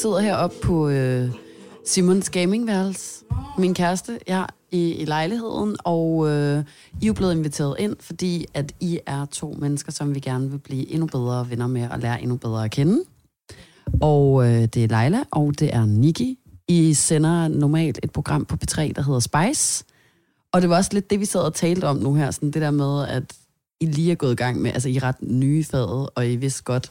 sidder heroppe på øh, Simons gamingværelse, min kæreste, jeg i, i lejligheden, og øh, I er blevet inviteret ind, fordi at I er to mennesker, som vi gerne vil blive endnu bedre venner med og lære endnu bedre at kende. Og øh, det er Leila, og det er Niki. I sender normalt et program på P3, der hedder Spice. Og det var også lidt det, vi sad og talte om nu her, sådan det der med, at I lige er gået i gang med, altså I er ret nye i faget, og I vidste godt,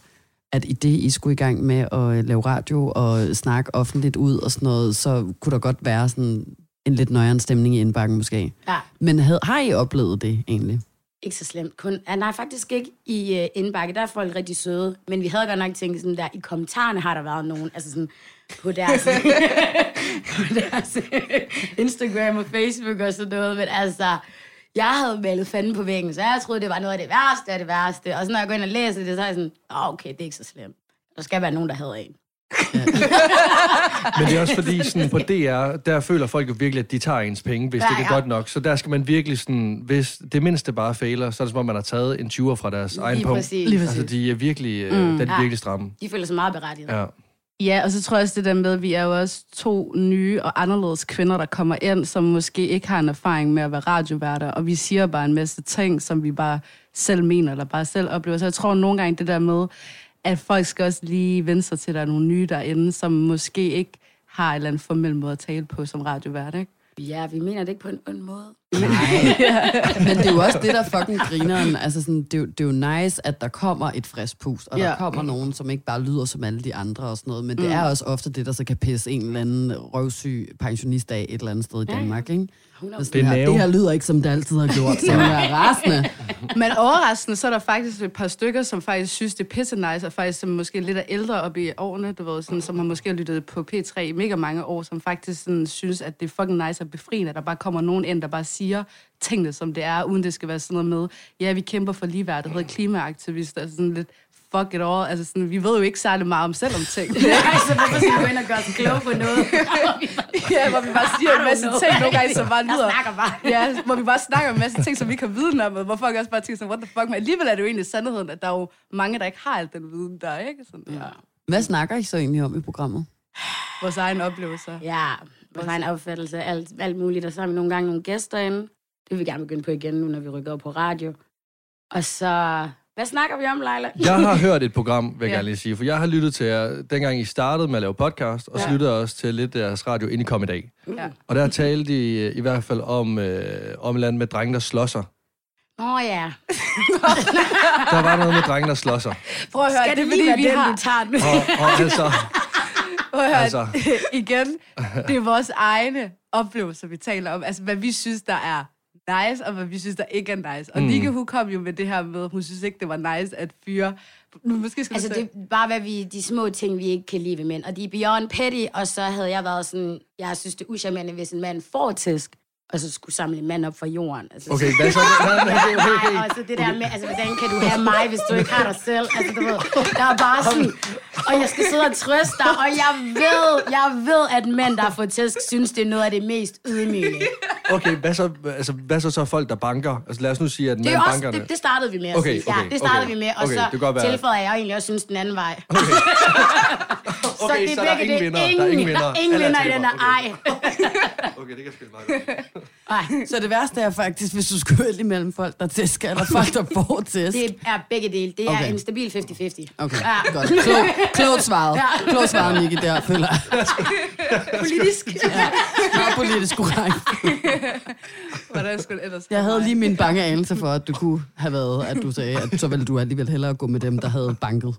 at i det, I skulle i gang med at lave radio og snakke offentligt ud og sådan noget, så kunne der godt være sådan en lidt nøjere stemning i indbakken måske. Ja. Men havde, har I oplevet det egentlig? Ikke så slemt. Kun, ah, nej, faktisk ikke i uh, indbakke. Der er folk rigtig søde. Men vi havde godt nok tænkt sådan der, i kommentarerne har der været nogen, altså sådan på deres, på deres Instagram og Facebook og sådan noget. Men altså, jeg havde malet fanden på væggen, så jeg troede, det var noget af det værste af det værste. Og så når jeg går ind og læser det, så er jeg sådan, oh, okay, det er ikke så slemt. Der skal være nogen, der havde en. Men det er også fordi, sådan, på DR, der føler folk jo virkelig, at de tager ens penge, hvis Ja, ja, det er ja. godt nok. Så der skal man virkelig sådan, hvis det mindste bare fejler, så er det som om, man har taget en 20'er fra deres egen Lige punkt. præcis. Lige Altså, de er virkelig, mm. Mm. øh, der er de Ja. virkelig stramme. De føler sig meget berettiget. Ja. Ja, og så tror jeg også det der med, at vi er jo også to nye og anderledes kvinder, der kommer ind, som måske ikke har en erfaring med at være radioværter, og vi siger bare en masse ting, som vi bare selv mener, eller bare selv oplever. Så jeg tror nogle gange det der med, at folk skal også lige vende sig til, at der er nogle nye derinde, som måske ikke har en eller anden formel måde at tale på som radiovært, ikke? Ja, vi mener det ikke på en ond måde. Men det er jo også det, der fucking grineren. Altså sådan, det, er jo, det er jo nice, at der kommer et frisk pust, og der Ja. kommer nogen, som ikke bare lyder som alle de andre og sådan noget. Men det er også ofte det, der så kan pisse en eller anden røvsyg pensionist af et eller andet sted i Danmark, ikke? Altså, det, her, det her lyder ikke, som det altid har gjort, så jeg er rasende. Men overraskende, så er der faktisk et par stykker, som faktisk synes, det er pisse nice, og faktisk som måske lidt er ældre op i årene, du ved, sådan, som har måske lyttet på P3 i mega mange år, som faktisk sådan, synes, at det er fucking nice og befriende, at der bare kommer nogen ind, der bare siger tingene, som det er, uden det skal være sådan noget med, ja, vi kæmper for ligeværdighed, klimaaktivister, altså sådan lidt fuck it all. Altså sådan, vi ved jo ikke særlig meget om selv om ting. Nej, så hvorfor skal vi gå ind og gøre sig kloge på noget? ja, hvor vi bare siger en masse ting nogle gange, som bare lyder... snakker bare. Ja, hvor vi bare snakker om en masse ting, som vi har viden om, og hvor folk også bare tænker sådan, what the fuck, men alligevel er det jo egentlig sandheden, at der er jo mange, der ikke har al den viden, der er, ikke? Sådan, ja. Hvad snakker I så egentlig om i programmet? Vores egen oplevelser. Ja, vores egen opfattelse af alt, alt muligt. Og så har vi nogle gange nogle gæster inde. Det vil vi gerne begynde på igen nu, når vi rykker op på radio. Og så... Hvad snakker vi om, Leila? Jeg har hørt et program, vil jeg Ja. gerne lige sige, for jeg har lyttet til jer, dengang I startede med at lave podcast, og så Ja. lyttede jeg også til lidt af jeres radio, inden I kom i dag. Ja. Og der talte I øh, i hvert fald om, øh, om andet med drenge, der slår sig. Åh oh, ja. Der var noget med drenge, der slår sig. Prøv at høre, Skal det det lige fordi, være vi den, har... du tager den? Og, og altså, Altså. igen, det er vores egne oplevelser, vi taler om. Altså, hvad vi synes, der er nice, og hvad vi synes, der ikke er nice. Og Mm. Nikke, hun kom jo med det her med, hun synes ikke, det var nice at fyre... Nu, måske skal Altså, det er bare, hvad vi, de små ting, vi ikke kan lide ved mænd. Og de er beyond petty, og så havde jeg været sådan, jeg synes, det er hvis en mand får tæsk, og så skulle samle en mand op fra jorden. Altså, okay, hvad så? Okay. Nej, og så det der med, altså, hvordan kan du have mig, hvis du ikke har dig selv? Altså, du ved, der er bare sådan, og jeg skal sidde og trøste dig, og jeg ved, jeg ved, at mænd, der har fået tæsk, synes, det er noget af det mest ydmygende. Okay, hvad så, altså, hvad så så folk, der banker? Altså lad os nu sige, at også, banker det, det startede vi med at Okay, sige. okay, ja, det startede okay. vi med, og Okay, så være- tilføjede jeg egentlig også synes den anden vej. Okay, så det så der er ingen vinder. Der er ingen Der er vinder. ingen er vinder i den her. Ej. okay, det kan spille meget godt. Så det værste er faktisk, hvis du skulle vælge mellem folk, der tæsker, eller folk, der får tæsk. Det er begge dele. Det er Okay. en stabil 50-50. Okay, Ja. godt. Klog, klogt svaret. Klogt svaret, Nicky, der, føler jeg. Politisk. Meget politisk korrekt. Hvordan skulle det ellers Jeg havde lige min bange anelse for, at du kunne have været, at du sagde, at så ville du alligevel hellere gå med dem, der havde banket.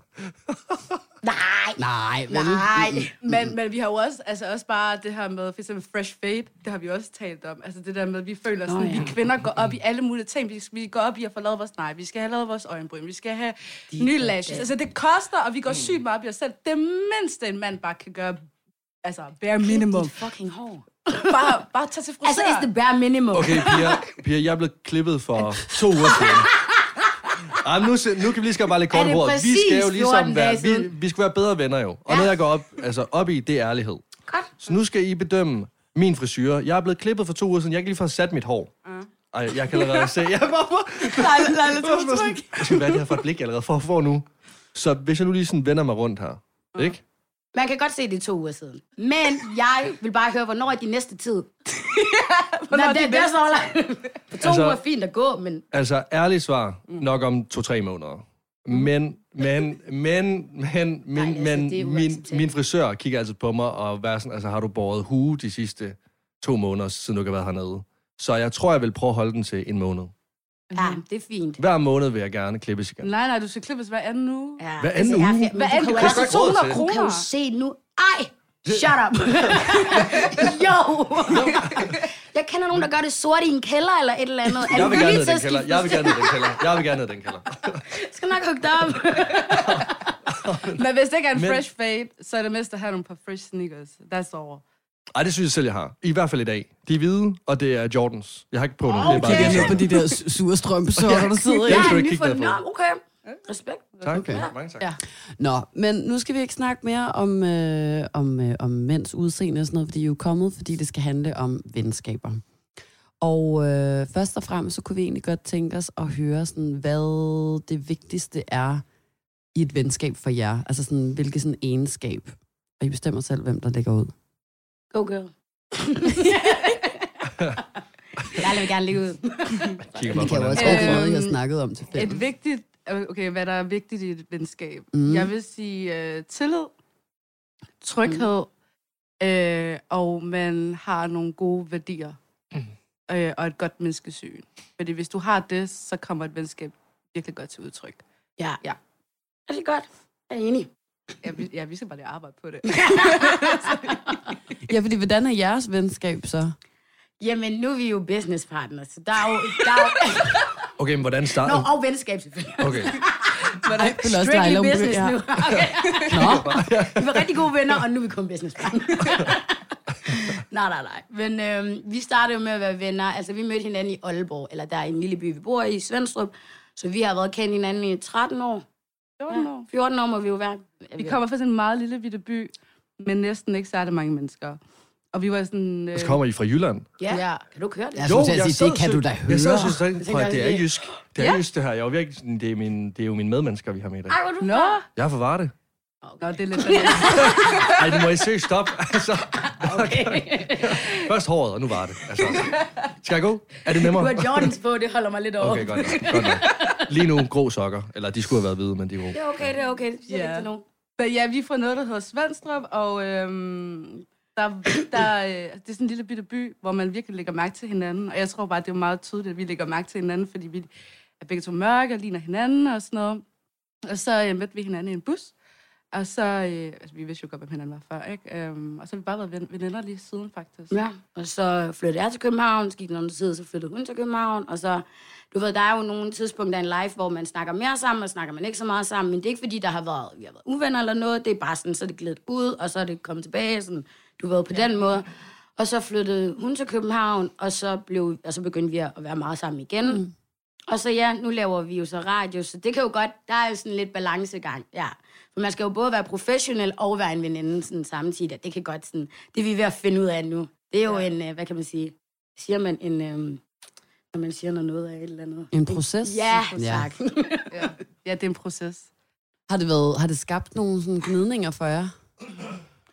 Nej. Nej, vel? Nej. Men, men vi har jo også, altså også bare det her med, for eksempel Fresh Fade, det har vi også talt om. Altså det der med, at vi føler sådan, oh, ja. vi kvinder går op i alle mulige ting. Vi, vi går op i at få lavet vores nej, vi skal have lavet vores øjenbryn, vi skal have nye lashes. Altså det koster, og vi går sygt meget op i os selv. Det mindste en mand bare kan gøre, altså bare minimum. Dit fucking hår. Bare, bare tage til frisør. Altså, it's the bare minimum. Okay, Pia, Pia, jeg er blevet klippet for to uger siden. Ej, men nu, nu kan vi lige skal bare lidt kort Er ord. Vi skal jo 14 ligesom være, vi, vi skal være bedre venner jo. Og Ja. noget, jeg går op, altså op i, det er ærlighed. Godt. Så nu skal I bedømme min frisyr. Jeg er blevet klippet for to uger siden. Jeg kan lige få sat mit hår. Ej, jeg kan allerede se. Ja, hvorfor? Nej, lad os tryk. Jeg skal være det her for et blik, jeg allerede får, får nu. Så hvis jeg nu lige sådan vender mig rundt her, ikke? Man kan godt se, det er to uger siden. Men jeg vil bare høre, hvornår er de næste tid? Hvornår Nå, er det, de det er så langt. For to Altså- uger er fint at gå, men Altså, ærligt svar, nok om to-tre måneder. Men, men, men, men, min, altså, men er min, min frisør kigger altid på mig og være sådan, altså, har du båret hue de sidste to måneder, siden du ikke har været hernede? Så jeg tror, jeg vil prøve at holde den til en måned. Ja, det er fint. Hver måned vil jeg gerne klippes igen. Nej, nej, du skal klippes hver anden uge. Ja, Hver anden jeg er uge? men Hver anden uge jo koster også- 200 Du kan jo kroner. se nu. Ej! Shut up! jo! jeg kender nogen, der gør det sort i en kælder eller et eller andet. Er Jeg vil gerne ned den kælder. Jeg vil gerne ned den kælder. Jeg vil gerne ned den kælder. skal nok hugge dig op. Men hvis det ikke er en Men- fresh fade, så er det mest at have nogle par fresh sneakers. That's all. Ej, det synes jeg selv, jeg har. I hvert fald i dag. De er hvide, og det er Jordans. Jeg har ikke på dem. Det er Okay. bare Kigger på de der su- sure strømpesokker, der sidder i. Jeg skal du er ikke kigge okay. Respekt. Tak. Okay. Mange tak. Ja. Nå, men nu skal vi ikke snakke mere om, øh, om, øh, om mænds udseende og sådan noget, fordi I er jo kommet, fordi det skal handle om venskaber. Og øh, først og fremmest, så kunne vi egentlig godt tænke os at høre, sådan, hvad det vigtigste er i et venskab for jer. Altså sådan, hvilket sådan egenskab. Og I bestemmer selv, hvem der lægger ud. Go girl. jeg vil gerne ligge ud. Kigger Vi på kan jo også anden. godt noget, Øhm, snakket om til fælles. Et vigtigt, okay, hvad der er vigtigt i et venskab. Mm. Jeg vil sige uh, tillid, tryghed, mm. øh, og man har nogle gode værdier. Mm. Øh, og et godt menneskesyn. Fordi hvis du har det, så kommer et venskab virkelig godt til udtryk. Ja. Ja. Er det godt? Jeg er enig. Ja, vi, ja, vi skal bare lige arbejde på det. Ja, fordi hvordan er jeres venskab så? Jamen, nu er vi jo business partners, så der er jo... Der er jo Okay, men hvordan Nå, starter og venskab selvfølgelig. Okay. Også, Strictly hun business begynder- nu. Nå, Vi var rigtig gode venner, og nu er vi kun business partners. nej, nej, nej. Men øhm, vi startede jo med at være venner. Altså, vi mødte hinanden i Aalborg, eller der er en lille by, vi bor i, Svendstrup. Så vi har været kendt hinanden i 13 år. 14 år. 14 år må vi jo være. Vi kommer fra sådan en meget lille bitte by, men næsten ikke særlig mange mennesker. Og vi var sådan... Øh, Så kommer I fra Jylland? Ja. Ja. Kan du høre det? Jeg skulle til at sige, det kan du da Jeg sad høre. synes, prøv, at det er jysk. Det er jysk, det her. Jeg er jo virkelig sådan, det er, min, det er jo mine medmennesker, vi har med i dag. Ej, hvor du Nå, Jeg er fra Varde. Nå det er lidt... Ej, nu må I søge stop. Altså, Okay. først håret, og nu var det. Altså, skal jeg gå? Er det Du nemmere? har Jordans på, det holder mig lidt over. Okay, godt nok, godt nok. Lige nu grå sokker. Eller de skulle have været hvide, men de er grå. Det er okay, det er okay. Det siger Ja. ikke nogen. Men ja, vi er fra noget, der hedder Svendstrup, og øhm, der, der, øh, det er sådan en lille bitte by, hvor man virkelig lægger mærke til hinanden. Og jeg tror bare, det er meget tydeligt, at vi lægger mærke til hinanden, fordi vi er begge to mørke og ligner hinanden og sådan noget. Og så øh, mødte vi hinanden i en bus. Og så, øh, altså vi vidste jo godt, hvem hinanden var før, ikke? Øhm, og så har vi bare været ven- veninder lige siden, faktisk. Ja, og så flyttede jeg til København, så gik noget tid, så flyttede hun til København, og så, du ved, der er jo nogle tidspunkter i en life, hvor man snakker mere sammen, og snakker man ikke så meget sammen, men det er ikke fordi, der har været, vi har været uvenner eller noget, det er bare sådan, så er det glædet ud, og så er det kommet tilbage, sådan, du ved, på den måde. Og så flyttede hun til København, og så, blev, og så begyndte vi at være meget sammen igen. Mm. Og så ja, nu laver vi jo så radio, så det kan jo godt, der er jo sådan lidt balancegang, ja. For man skal jo både være professionel og være en veninde sådan, samtidig, det kan godt sådan, det er vi ved at finde ud af nu. Det er jo ja. en, øh, hvad kan man sige, siger man en, øhm, når man siger noget af et eller andet. En proces? Ja, Ja. tak. Ja, ja det er en proces. Har det, været, har det skabt nogle sådan gnidninger for jer?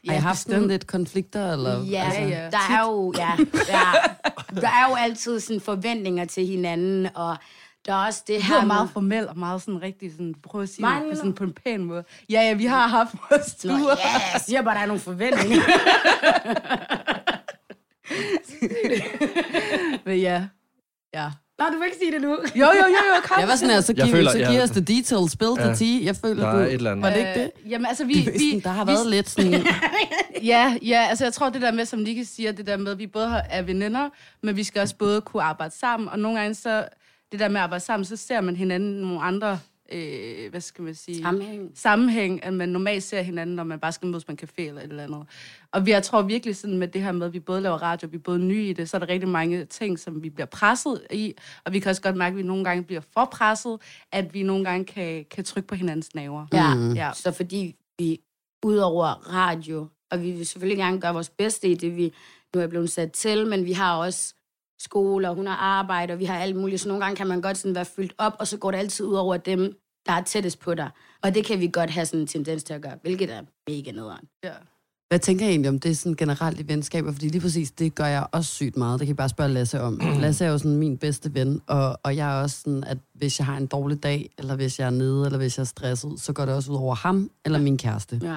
Har I haft sådan lidt konflikter? Eller, Ja, altså, ja. der er jo, ja, ja, der er jo altid sådan forventninger til hinanden, og der er også det Du her er med- meget formel og meget sådan rigtig sådan, prøv at sige Mig, det sådan, på en pæn måde. Ja, ja, vi har haft vores Nå, ture. ja, jeg siger bare, der er nogle forventninger. Men ja, ja. Nå, du vil ikke sige det nu. Jo, jo, jo, jo, kom. Jeg var sådan her, så Jeg giv, føler, så ja. giv os the details, spill the Ja. tea. Jeg føler, Der du... er et eller andet. Var det ikke det? Øh, jamen, altså, vi... Vi, vi der har vi, været lidt sådan... Ja, ja, altså jeg tror det der med, som Nicky siger, det der med, at vi både har- er veninder, men vi skal også både kunne arbejde sammen, og nogle gange så, det der med at arbejde sammen, så ser man hinanden nogle andre, øh, hvad skal man sige? Sammenhæng. Sammenhæng, at man normalt ser hinanden, når man bare skal mødes på en café eller et eller andet. Og vi, jeg tror virkelig sådan med det her med, at vi både laver radio, vi er både nye i det, så er der rigtig mange ting, som vi bliver presset i, og vi kan også godt mærke, at vi nogle gange bliver for presset, at vi nogle gange kan, kan trykke på hinandens naver. Ja, Mm. Ja. så fordi vi udover radio, og vi vil selvfølgelig gerne gøre vores bedste i det, vi nu er blevet sat til, men vi har også skole, og hun har arbejde, og vi har alt muligt, så nogle gange kan man godt sådan være fyldt op, og så går det altid ud over dem, der er tættest på dig. Og det kan vi godt have sådan en tendens til at gøre, hvilket er mega nederen. Ja. Hvad tænker jeg egentlig om det sådan generelt i venskaber? Fordi lige præcis, det gør jeg også sygt meget. Det kan I bare spørge Lasse om. Lasse er jo sådan min bedste ven, og, og jeg er også sådan, at hvis jeg har en dårlig dag, eller hvis jeg er nede, eller hvis jeg er stresset, så går det også ud over ham eller min kæreste. Ja.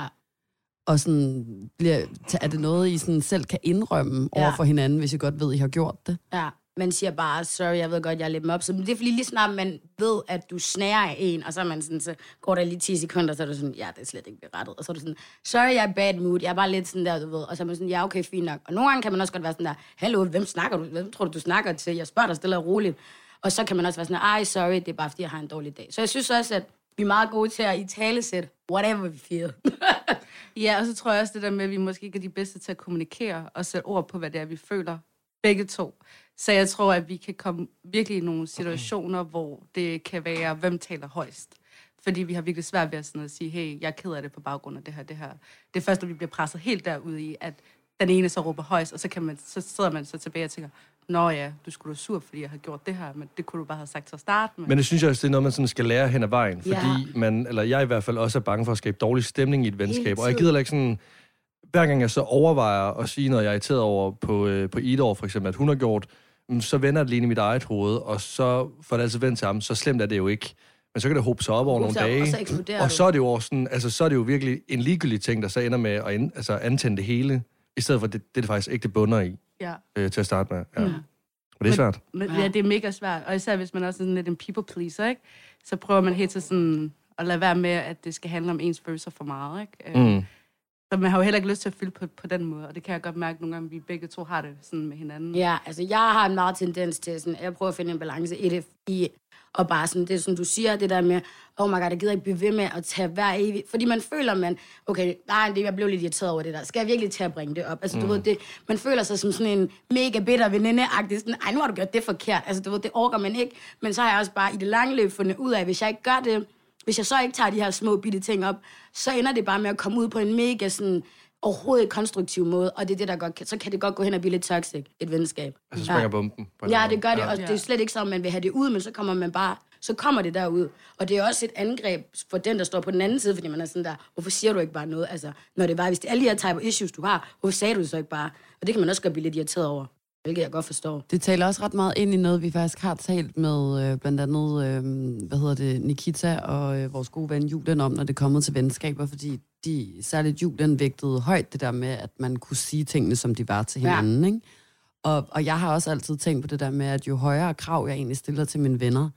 Og sådan, bliver, er det noget, I sådan selv kan indrømme Ja. over for hinanden, hvis I godt ved, I har gjort det? Ja, man siger bare, sorry, jeg ved godt, jeg er lidt op. Så det er fordi lige snart man ved, at du snærer af en, og så, er man sådan, så går der lige 10 sekunder, så er du sådan, ja, det er slet ikke berettet. Og så er du sådan, sorry, jeg er bad mood, jeg er bare lidt sådan der, du ved. Og så er man sådan, ja, okay, fint nok. Og nogle gange kan man også godt være sådan der, hallo, hvem snakker du? Hvem tror du, du snakker til? Jeg spørger dig stille og roligt. Og så kan man også være sådan, ej, sorry, det er bare, fordi jeg har en dårlig dag. Så jeg synes også, at vi er meget gode til at i tale sætte whatever we feel. Ja, og så tror jeg også det der med, at vi måske ikke er de bedste til at kommunikere og sætte ord på, hvad det er, vi føler. Begge to. Så jeg tror, at vi kan komme virkelig i nogle situationer, hvor det kan være, hvem taler højst. Fordi vi har virkelig svært ved at, sådan at sige, hey, jeg er ked af det på baggrund af det her, det her. Det er først, når vi bliver presset helt derude i, at den ene så råber højst, og så, kan man, så sidder man så tilbage og tænker, Nå ja, du skulle da sur, fordi jeg har gjort det her, men det kunne du bare have sagt til at starte med. Men det synes jeg også, det er noget, man sådan skal lære hen ad vejen. Ja. Fordi man, eller jeg i hvert fald også er bange for at skabe dårlig stemning i et venskab. Og jeg gider ikke sådan... Hver gang jeg så overvejer at sige noget, jeg er irriteret over på, øh, på Idor, for eksempel, at hun har gjort, mm, så vender det lige i mit eget hoved, og så får det altid vendt til ham. Så slemt er det jo ikke. Men så kan det hobe sig op over nogle op, dage. og så og så er det jo også sådan, altså, så er det jo virkelig en ligegyldig ting, der så ender med at ind, altså, antænde det hele, i stedet for det, det, det faktisk ikke det bunder i ja. øh, til at starte med. Ja. Ja. Og det er svært. Men, Ja. ja, det er mega svært. Og især hvis man også er sådan lidt en people pleaser, ikke? så prøver man helt til sådan at lade være med, at det skal handle om ens følelser for meget. Ikke? Øh, Mm. Så man har jo heller ikke lyst til at fylde på, på den måde, og det kan jeg godt mærke nogle gange, at vi begge to har det sådan med hinanden. Ja, altså jeg har en meget tendens til sådan, at jeg prøver at finde en balance i det, i, og bare sådan, det er som du siger, det der med, oh my god, jeg gider ikke blive ved med at tage hver evig, fordi man føler, man, okay, nej, det, jeg blev lidt irriteret over det der, skal jeg virkelig til at bringe det op? Altså du Mm. ved, det, man føler sig som sådan en mega bitter veninde-agtig, sådan, ej, nu har du gjort det forkert, altså du ved, det orker man ikke, men så har jeg også bare i det lange løb fundet ud af, hvis jeg ikke gør det, hvis jeg så ikke tager de her små bitte ting op, så ender det bare med at komme ud på en mega sådan, overhovedet konstruktiv måde, og det er det, der godt kan, så kan det godt gå hen og blive lidt toxic, et venskab. Altså springer bomben. på Ja, det gør det, og måde. det er slet ikke sådan, man vil have det ud, men så kommer man bare, så kommer det derud. Og det er også et angreb for den, der står på den anden side, fordi man er sådan der, hvorfor siger du ikke bare noget? Altså, når det var, hvis det er alle de her type issues, du har, hvorfor sagde du det så ikke bare? Og det kan man også godt blive lidt irriteret over, hvilket jeg godt forstår. Det taler også ret meget ind i noget, vi faktisk har talt med øh, blandt andet, øh, hvad hedder det, Nikita og øh, vores gode ven Julen om, når det er kommet til venskaber, fordi de, særligt Julen vægtede højt det der med, at man kunne sige tingene, som de var til Ja. hinanden, ikke? Og, og jeg har også altid tænkt på det der med, at jo højere krav jeg egentlig stiller til mine venner,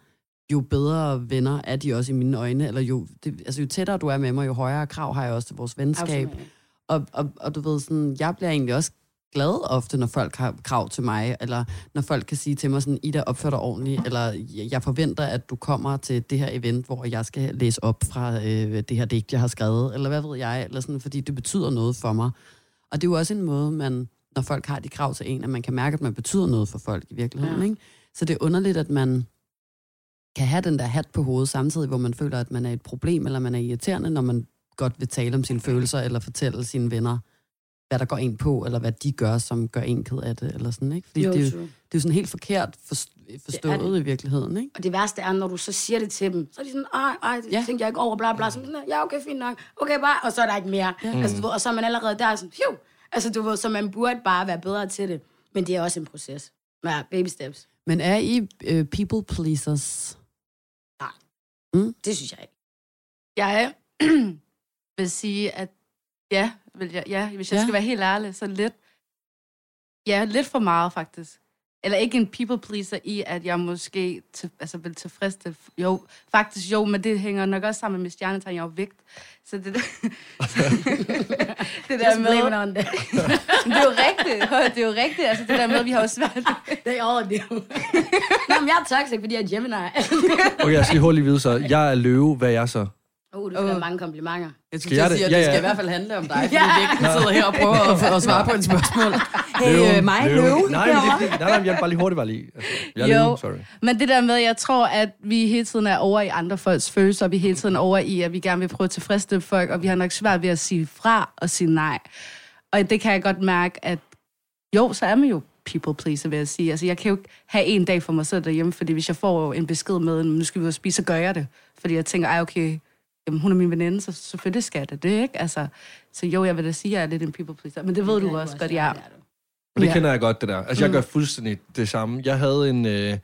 jo bedre venner er de også i mine øjne, eller jo, det, altså jo tættere du er med mig, jo højere krav har jeg også til vores venskab. Absolut. Og, og, og du ved, sådan, jeg bliver egentlig også glad ofte, når folk har krav til mig, eller når folk kan sige til mig sådan, Ida, opfør dig ordentligt, eller jeg forventer, at du kommer til det her event, hvor jeg skal læse op fra øh, det her digt, jeg har skrevet, eller hvad ved jeg, eller sådan, fordi det betyder noget for mig. Og det er jo også en måde, man, når folk har de krav til en, at man kan mærke, at man betyder noget for folk i virkeligheden. Ja. Ikke? Så det er underligt, at man kan have den der hat på hovedet samtidig, hvor man føler, at man er et problem, eller man er irriterende, når man godt vil tale om sine følelser, eller fortælle sine venner, hvad der går en på, eller hvad de gør, som gør en ked af det, eller sådan, ikke? Fordi Jo, det, er jo, true. det er jo sådan helt forkert forst- forstået det. i virkeligheden, ikke? Og det værste er, når du så siger det til dem, så er de sådan, ej, ej, det Ja. ja. tænker jeg ikke over, bla bla. Sådan, ja, okay, fint nok. Okay, bare. Og så er der ikke mere. Ja. Altså, du ved, og så er man allerede der sådan, hiu. Altså, du ved, så man burde bare være bedre til det. Men det er også en proces. Ja, baby steps. Men er I øh, people pleasers? Det synes jeg ikke. Jeg vil sige, at ja, vil jeg, ja hvis jeg Ja. skal være helt ærlig, så lidt, ja, lidt for meget faktisk. Eller ikke en people pleaser i, at jeg måske til, altså vil tilfredsstille. Jo, faktisk jo, men det hænger nok også sammen med stjernetegn, jeg er jo vægt. Så det, det der Just med, on them. det er jo rigtigt, det er jo rigtigt, altså det der med, at vi har jo svært. They all do. Nå, men jeg er toxic, fordi jeg er Gemini. Okay, jeg skal lige hurtigt vide så. Jeg er løve, hvad er jeg så? Uh, du får Åh. mange komplimenter. Jeg det? sige, at Ja, det skal ja. i hvert fald handle om dig, fordi Ja. vi ikke sidder her og prøver at, at svare på et spørgsmål. Hey, øh, mig, løve. Nej, men det er fordi, nej, nej, jeg bare lige hurtigt bare lige. Altså, jeg er Jo. løve, sorry. Men det der med, jeg tror, at vi hele tiden er over i andre folks følelser, og vi er hele tiden over i, at vi gerne vil prøve at tilfredsstille folk, og vi har nok svært ved at sige fra og sige nej. Og det kan jeg godt mærke, at jo, så er man jo people pleaser, vil jeg sige. Altså, jeg kan jo ikke have en dag for mig selv derhjemme, fordi hvis jeg får en besked med, nu skal vi og spise, så gør jeg det. Fordi jeg tænker, ej okay, jamen, hun er min veninde, så selvfølgelig skal det det, ikke? Altså, så jo, jeg vil da sige, at jeg er lidt en people pleaser. Men det ved du også godt, jeg er. Og det Ja. kender jeg godt, det der. Altså, jeg gør fuldstændig det samme. Jeg havde en... Øh,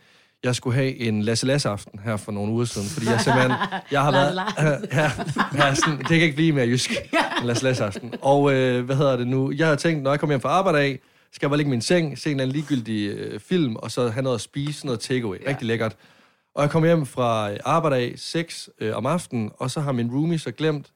jeg skulle have en Lasse Lasse aften her for nogle uger siden, fordi jeg simpelthen... Jeg har været... ja, ja, sådan, det kan ikke blive mere jysk. En Lasse Lasse aften. Og øh, hvad hedder det nu? Jeg har tænkt, når jeg kommer hjem fra arbejde af, skal jeg bare ligge i min seng, se en eller anden ligegyldig øh, film, og så have noget at spise, noget takeaway. Ja. Rigtig lækkert. Og jeg kommer hjem fra arbejde af 6 øh, om aftenen, og så har min roomie så glemt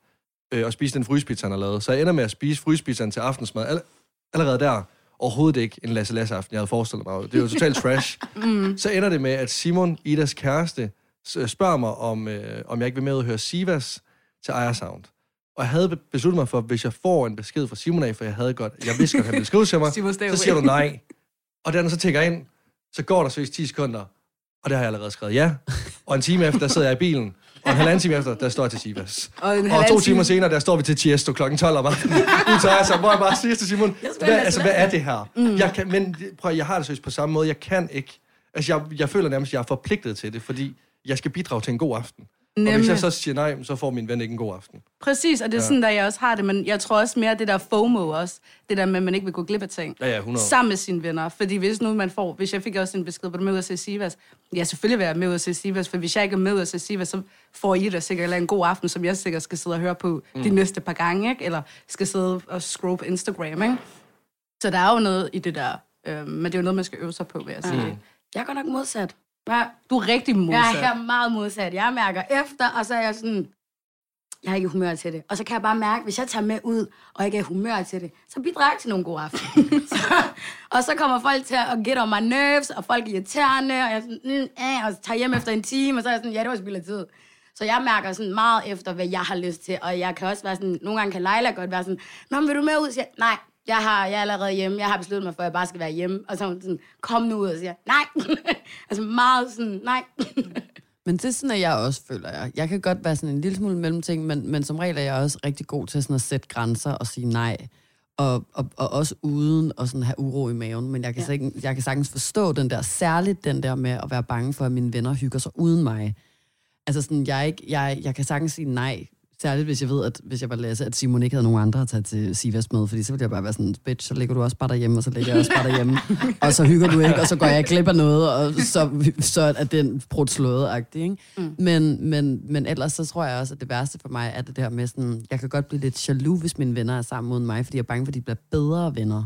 øh, at spise den frysepizza, han har lavet. Så jeg ender med at spise frysepizzaen til aftensmad. All- allerede der overhovedet ikke en Lasse Lasse aften, jeg havde forestillet mig. Det er jo totalt trash. mm. Så ender det med, at Simon, Idas kæreste, øh, spørger mig, om, øh, om jeg ikke vil med og høre Sivas til Aya Sound. Og jeg havde be- besluttet mig for, at hvis jeg får en besked fra Simon af, for jeg havde godt, jeg vidste godt, at han ville skrive til mig, så siger du nej. Og da den så tænker ind, så går der så 10 sekunder, og det har jeg allerede skrevet ja. Og en time efter, der sidder jeg i bilen, og en halvanden time efter, der står jeg til Sivas. Og, en Og to time- timer senere, der står vi til Tiesto kl. 12 om aftenen. Nu tager jeg så, hvor jeg bare siger til Simon, hvad, altså, hvad er det her? Mm. Jeg kan, men prøv, jeg har det seriøst på samme måde. Jeg kan ikke. Altså, jeg, jeg føler nærmest, at jeg er forpligtet til det, fordi jeg skal bidrage til en god aften. Og hvis Nemlig. jeg så siger nej, så får min ven ikke en god aften. Præcis, og det er ja. sådan, der jeg også har det, men jeg tror også mere, det der FOMO også, det der med, at man ikke vil gå glip af ting. Ja, ja, 100. Sammen med sine venner, fordi hvis nu man får, hvis jeg fik også en besked, du er med ud at se Sivas, ja, selvfølgelig vil jeg med ud at se Sivas, for hvis jeg ikke er med ud at se Sivas, så får I da sikkert en god aften, som jeg sikkert skal sidde og høre på mm. de næste par gange, ikke? eller skal sidde og scroll på Instagram, ikke? Så der er jo noget i det der, øh, men det er jo noget, man skal øve sig på, vil jeg sige. Mm. Jeg er godt nok modsat. Jeg, Du er rigtig modsat. jeg er meget modsat. Jeg mærker efter, og så er jeg sådan, jeg har ikke humør til det. Og så kan jeg bare mærke, hvis jeg tager med ud, og ikke er humør til det, så bidrager jeg til nogle gode aftener. og så kommer folk til at get on my nerves, og folk er irriterende, og jeg er sådan, mm, eh, og så tager hjem efter en time, og så er jeg sådan, ja, det var spild af tid. Så jeg mærker sådan meget efter, hvad jeg har lyst til, og jeg kan også være sådan, nogle gange kan Leila godt være sådan, Nå, men vil du med ud? Så jeg, nej, jeg, har, jeg er allerede hjemme, jeg har besluttet mig for, at jeg bare skal være hjemme. Og så er hun sådan, kom nu ud, og siger, nej. altså meget sådan, nej. Men det er sådan, at jeg også føler jeg. Jeg kan godt være sådan en lille smule mellemting, men, men som regel er jeg også rigtig god til sådan at sætte grænser og sige nej. Og, og, og også uden at sådan have uro i maven. Men jeg kan, ja. jeg kan sagtens forstå den der, særligt den der med at være bange for, at mine venner hygger sig uden mig. Altså sådan, jeg, ikke, jeg, jeg kan sagtens sige nej. Særligt hvis jeg ved, at hvis jeg var Lasse, at Simon ikke havde nogen andre at tage til Sivas med, fordi så ville jeg bare være sådan, bitch, så ligger du også bare derhjemme, og så ligger jeg også bare derhjemme, og så hygger du ikke, og så går jeg glip af noget, og så, så er den brudt slået ikke? Mm. Men, men, men ellers så tror jeg også, at det værste for mig er det der med sådan, jeg kan godt blive lidt jaloux, hvis mine venner er sammen uden mig, fordi jeg er bange for, at de bliver bedre venner.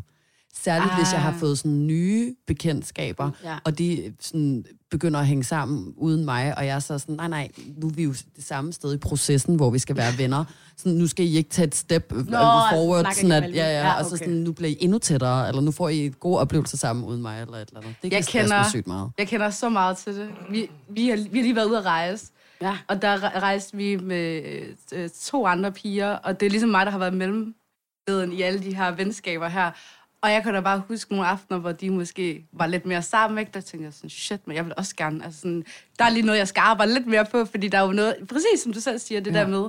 Særligt ah. hvis jeg har fået sådan nye bekendtskaber, Ja. ja. og de sådan begynder at hænge sammen uden mig, og jeg er så sådan, nej, nej, nu er vi jo det samme sted i processen, hvor vi skal være venner. Sådan, nu skal I ikke tage et step Nå, forward, snakker sådan at, ja, ja, Ja, og så okay. sådan, nu bliver I endnu tættere, eller nu får I gode oplevelser sammen uden mig, eller et eller andet. Det kan Jeg kender- sygt meget. Jeg kender så meget til det. Vi, vi, har, vi har lige været ude at rejse, Ja. og der re- rejste vi med øh, to andre piger, og det er ligesom mig, der har været mellemmeden i alle de her venskaber her. Og jeg kan da bare huske nogle aftener, hvor de måske var lidt mere sammen, ikke? Der tænkte jeg sådan, shit, men jeg vil også gerne, altså sådan, der er lige noget, jeg skal arbejde lidt mere på, fordi der er jo noget, præcis som du selv siger, det ja. Der med, det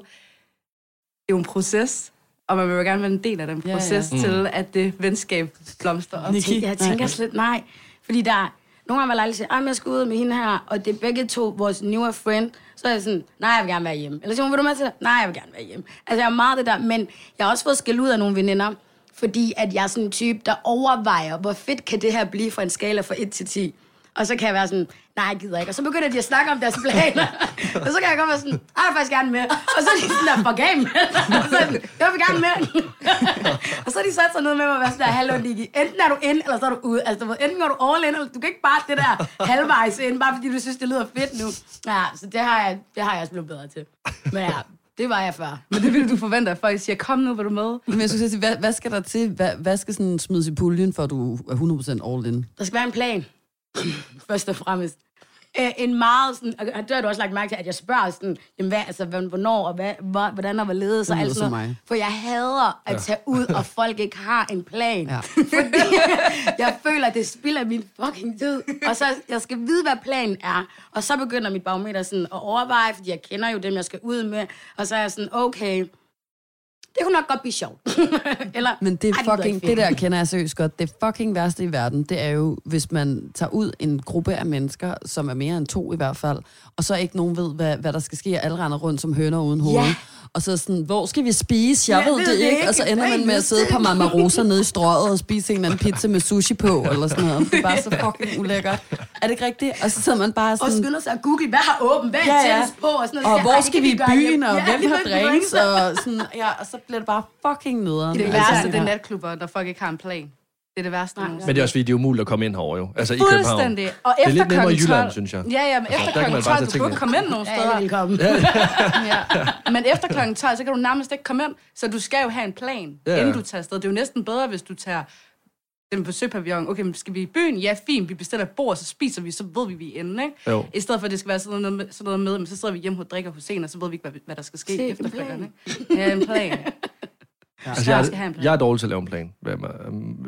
er jo en proces, og man vil jo gerne være en del af den proces ja, ja. til, at det venskab blomstrer op. Nikki? Jeg tænker slet nej. Fordi der er nogle gange, var Leila siger, at jeg skal ud med hende her, og det er begge to vores newer friend, så er jeg sådan, nej, jeg vil gerne være hjemme. Eller siger hun, vil du med til det? Nej, jeg vil gerne være hjemme. Altså, jeg er meget det der, men jeg har også fået skæld ud af nogle veninder, fordi at jeg er sådan en type, der overvejer, hvor fedt kan det her blive fra en skala fra 1 til 10. Og så kan jeg være sådan, nej, jeg gider ikke. Og så begynder de at snakke om deres planer. og så kan jeg godt være sådan, jeg vil faktisk gerne med. Og så er de sådan der, fuck af med. Og så jeg sådan, jeg vil gerne med. og så er de sat sig ned med mig og være sådan der, hallo, Niki. Enten er du ind, eller så er du ude. Altså, enten går du all in, eller du kan ikke bare det der halvvejs ind, bare fordi du synes, det lyder fedt nu. Ja, så det har jeg, det har jeg også blevet bedre til. Men ja, det var jeg før. Men det vil du forvente, at folk siger, kom nu, vil du med? Men jeg skulle sige, hvad, hvad skal der til? Hvad, hvad skal sådan smides i puljen, for at du er 100% all in? Der skal være en plan, først og fremmest. Øh, en meget sådan, og det har du også lagt mærke til, at jeg spørger sådan, jamen hvad, altså, hvornår, og hvad, hvor, hvordan og hvorledes, og alt sådan noget. For jeg hader at tage ud, og folk ikke har en plan. Ja. Fordi jeg føler, at det spilder min fucking tid. Og så, jeg skal vide, hvad planen er. Og så begynder mit barometer sådan at overveje, fordi jeg kender jo dem, jeg skal ud med. Og så er jeg sådan, okay, det kunne nok godt blive sjovt. Eller, Men det, "Ej, er fucking, ikke det fedt." der kender jeg seriøst godt. Det fucking værste i verden, det er jo, hvis man tager ud en gruppe af mennesker, som er mere end to i hvert fald, og så ikke nogen ved, hvad, hvad der skal ske, og alle render rundt som høner uden hoved. Ja. Og så sådan, hvor skal vi spise? Jeg, Jeg ved, det ikke. Og så ender man med at sidde på Mama Rosa nede i strøget og spise en eller anden pizza med sushi på, eller sådan noget. Det er bare så fucking ulækkert. Er det ikke rigtigt? Og så sidder man bare Og sådan... skynder sig at google, hvad har åbent, hvad er Ja, ja. på, og sådan noget. Og hvor det skal vi i byen, og Ja, hvem har drinks, og sådan, ja, og så bliver det bare fucking nederen. Det, det Ja. værste, det er Ja. natklubber, når folk ikke har en plan. Det er det værste. Nej. Men det er også fordi, det er umuligt at komme ind herover jo. Altså i København. Fuldstændig. Og Det er efter lidt nemmere i Jylland, 12 synes jeg. Ja, ja, men efter der kan klokken man bare 12, tage du kan ikke komme ind nogen Ja, steder. ja, velkommen. Ja. Men efter klokken 12, så kan du nærmest ikke komme ind. Så du skal jo have en plan, Ja, ja. inden du tager afsted. Det er jo næsten bedre, hvis du tager den på Søpavillon. Okay, men skal vi i byen? Ja, fint. Vi bestiller et bord, så spiser vi, så ved vi, vi er inde, ikke? Jo. I stedet for, at det skal være sådan noget med, sådan noget med men så sidder vi hjemme og drikker hos en, og så ved vi ikke, hvad, hvad der skal ske Se, en efterfølgende. Ikke? Ja, en plan. Altså, Jeg jeg, en plan. jeg er dårlig til at lave en plan, hvad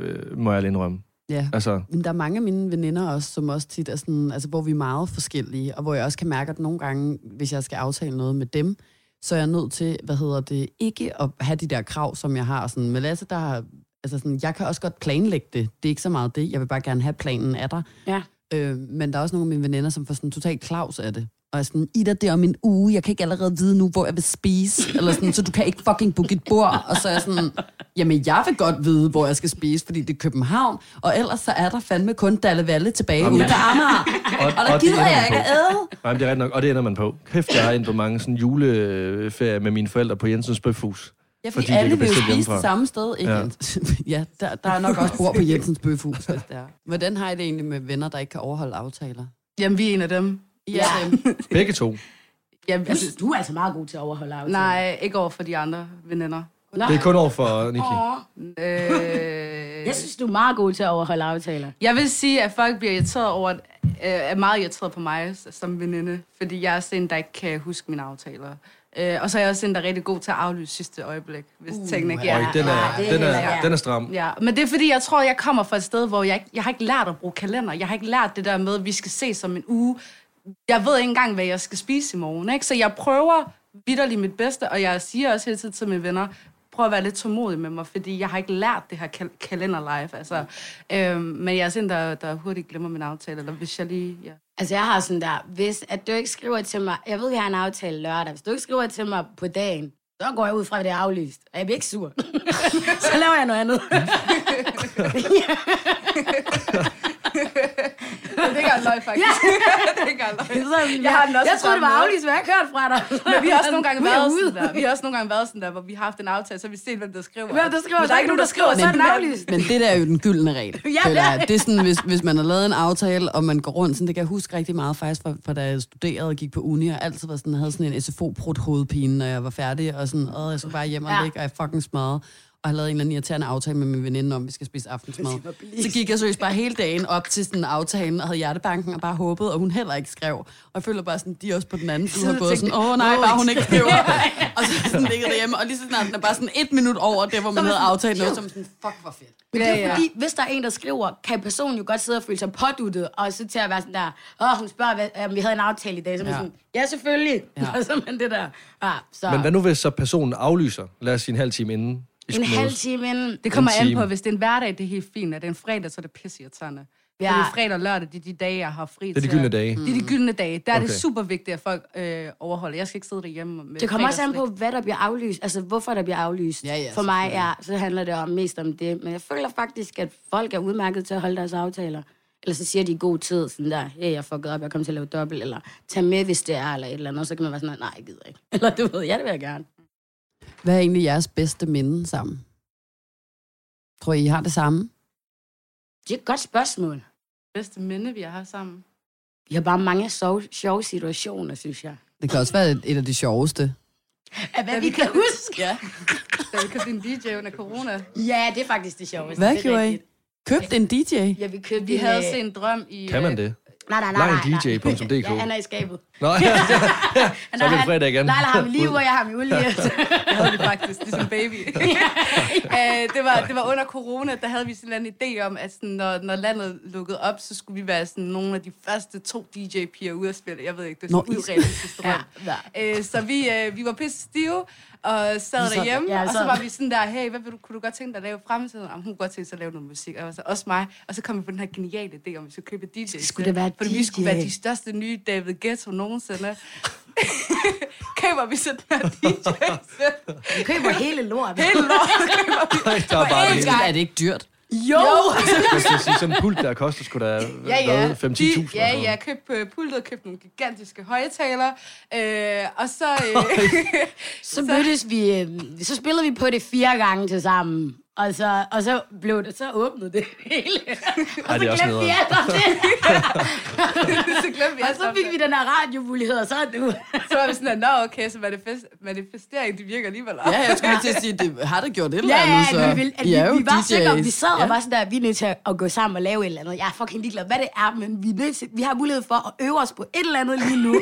øh, må jeg lige indrømme. Ja. Altså, Men der er mange af mine veninder også, som også tit er sådan, altså hvor vi er meget forskellige, og hvor jeg også kan mærke, at nogle gange, hvis jeg skal aftale noget med dem, så er jeg nødt til, hvad hedder det, ikke at have de der krav, som jeg har. Sådan, med Lasse, der har, altså sådan, jeg kan også godt planlægge det. Det er ikke så meget det. Jeg vil bare gerne have planen af dig. Ja. Øh, men der er også nogle af mine veninder, som får sådan totalt klaus af det. Og er sådan, Ida, det er om en uge, jeg kan ikke allerede vide nu, hvor jeg vil spise, eller sådan, så du kan ikke fucking booke et bord. Og så er jeg sådan, jamen jeg vil godt vide, hvor jeg skal spise, fordi det er København, og ellers så er der fandme kun Dalle Valle tilbage Jamen, ude på Amager. og, Og der det gider ender jeg ikke på. at æde. Nej, det er nok, og det ender man på. Kæft, jeg har ind på mange sådan juleferie med mine forældre på Jensens Bøfhus. Ja, fordi, Fordi alle vil jo spise hjemmefra. det samme sted. Ikke? Ja. Ja, ja der, der er nok også bord på Jensens Bøfhus, hvis det er. Hvordan har I det egentlig med venner, der ikke kan overholde aftaler? Jamen, vi er en af dem. I Ja. er dem. Begge to. Jamen, Du, altså, du er altså meget god til at overholde aftalen. nej, ikke over for de andre veninder. Nej. Det er kun over for Niki. Åh. Øh, Jeg synes, du er meget god til at overholde aftaler. Jeg vil sige, at folk bliver irriteret over, at, øh, er meget irriteret på mig som veninde, fordi jeg er sådan en, der ikke kan huske mine aftaler. Øh, og så er jeg også en, der er rigtig god til at aflyse sidste øjeblik, hvis uh, tingene ikke er... den Ja, er, det den er- er, den er stram. Ja, men det er fordi, jeg tror, jeg kommer fra et sted, hvor jeg, jeg har ikke lært at bruge kalender. Jeg har ikke lært det der med, at vi skal se som en uge. Jeg ved ikke engang, hvad jeg skal spise i morgen. Ikke? Så jeg prøver vidderligt mit bedste, og jeg siger også hele tiden til mine venner, prøv at være lidt tålmodig med mig, fordi jeg har ikke lært det her kal- kalender live. Altså, øhm, men jeg er sådan, der, der hurtigt glemmer min aftale, eller hvis jeg lige... Ja. Altså, jeg har sådan der, hvis at du ikke skriver til mig, jeg ved, vi har en aftale lørdag, hvis du ikke skriver til mig på dagen, så går jeg ud fra, at det er aflyst, og jeg bliver ikke sur. så laver jeg noget andet. Det er engang løg, faktisk. det er ikke engang løg. Så, Jeg har den også jeg troede, det var sådan, aflyst, hvad jeg har hørt fra dig. Men vi har også nogle gange været sådan der. Vi har også nogle gange været sådan der, hvor vi har haft en aftale, så vi set, hvem der skriver. Hvem der skriver, Men der er ikke nogen, der skriver, så er den aflyst. Men det der er jo den gyldne regel. Ja, det er det er sådan, hvis, hvis man har lavet en aftale, og man går rundt, sådan, det kan jeg huske rigtig meget faktisk, fra, fra da jeg studerede og gik på uni, og altid var sådan, havde sådan en SFO-brudt hovedpine, når jeg var færdig, og sådan, åh, jeg skulle bare hjem og Ja. ligge, og jeg fucking smadret og jeg lavede en eller anden irriterende aftale med min veninde om, at vi skal spise aftensmad. Så gik jeg seriøst bare hele dagen op til sådan en aftale, og havde hjertebanken og bare håbet, og hun heller ikke skrev. Og jeg føler bare sådan, de er også på den anden side har gået sådan, åh nej, bare hun ikke skriver. og så sådan ligger derhjemme, og lige så snart den er bare sådan et minut over det, hvor man havde aftalt noget, som sådan, fuck, hvor fedt. Men det er ja. fordi, hvis der er en, der skriver, kan personen jo godt sidde og føle sig påduttet, og så til at være sådan der, åh, hun spørger, hvad, om vi havde en aftale i dag, så man Ja. sådan, ja, selvfølgelig. Ja. Og så er man det der. Ja, så Men hvad nu, hvis så personen aflyser, lad os sige en halv time inden en halv time inden. Det kommer an på, hvis det er en hverdag, det er helt fint. Er det en fredag, så er det pisseirriterende. Ja. Ja. Fordi fredag og lørdag, det er de dage, jeg har fri Det er de gyldne dage. Det er de gyldne dage. Der er Okay. det super vigtigt, at folk øh, overholder. Jeg skal ikke sidde derhjemme med Det kommer også an på, hvad der bliver aflyst. Altså, hvorfor der bliver aflyst. Ja, ja, For mig, ja, så handler det om, mest om det. Men jeg føler faktisk, at folk er udmærket til at holde deres aftaler. Eller så siger de i god tid, sådan der, hey, jeg fucked op, jeg kommer til at lave dobbelt, eller tag med, hvis det er, eller et eller andet. Og så kan man være sådan, nej, jeg gider ikke. Eller du ved, ja, det vil jeg gerne. Hvad er egentlig jeres bedste minde sammen? Tror I, I har det samme? Det er et godt spørgsmål. bedste minde, vi har haft sammen. Vi har bare mange sjove, sjove situationer, synes jeg. Det kan også være et, et af de sjoveste. Af hvad vi kan huske. Ja. Da vi købte en DJ under corona. Ja, det er faktisk det sjoveste. Hvad det gjorde I? rigtigt. Købt en DJ? Ja, vi købte Vi en, havde øh, set en drøm i... Kan man det? Nej, nej, nej, nej. nej. LineDJ.dk. Ja, han er i skabet. Nå, ja, så er det fredag igen. Nej, der har vi liv, og jeg har min olie. Det havde vi faktisk, ligesom baby. øh, det, var, det var under corona, der havde vi sådan en idé om, at sådan, når, når landet lukkede op, så skulle vi være sådan nogle af de første to DJ-piger ude at spille. Jeg ved ikke, det er sådan I- urealistisk drøm. Ja, Øh, så vi, øh, vi var pisse stive, og sad sad- derhjemme, ja, og så var vi sådan der, hey, hvad vil du, kunne du godt tænke dig at lave i fremtiden? Og hun kunne godt tænke sig at lave noget musik, og så også mig. Og så kom vi på den her geniale idé, om vi skulle købe DJ. Skulle det være Fordi vi skulle DJ? være de største nye David Ghetto nogensinde. køber vi så den her DJ. Vi køber hele lortet. Helt lort køber vi. Der er bare det hele. Er det ikke dyrt? Jo! Jeg skal sige, sådan en pult der koster sgu da Ja, ja. hvad, 5-10.000. De, eller ja, ja, køb øh, pultet, køb nogle gigantiske højtalere, øh, og så... Øh, Så mødtes vi, øh, så spillede vi på det fire gange til sammen. Og så, og så blev det, så åbnede det hele. Er også glemte vi alt om det. så glemte vi Og så fik vi den her radiomulighed, og så er du. Så var vi sådan, at, nå okay, så manifest, manifestering, det virker alligevel. Ja, jeg skulle lige til at sige, det har det gjort et eller andet, så ja, vi, vil, at vi, I er jo vi, var DJ's. sikre, vi sad ja. og var sådan der, vi er nødt til at gå sammen og lave et eller andet. Jeg er fucking ligeglad, hvad det er, men vi, er nødt til, vi har mulighed for at øve os på et eller andet lige nu.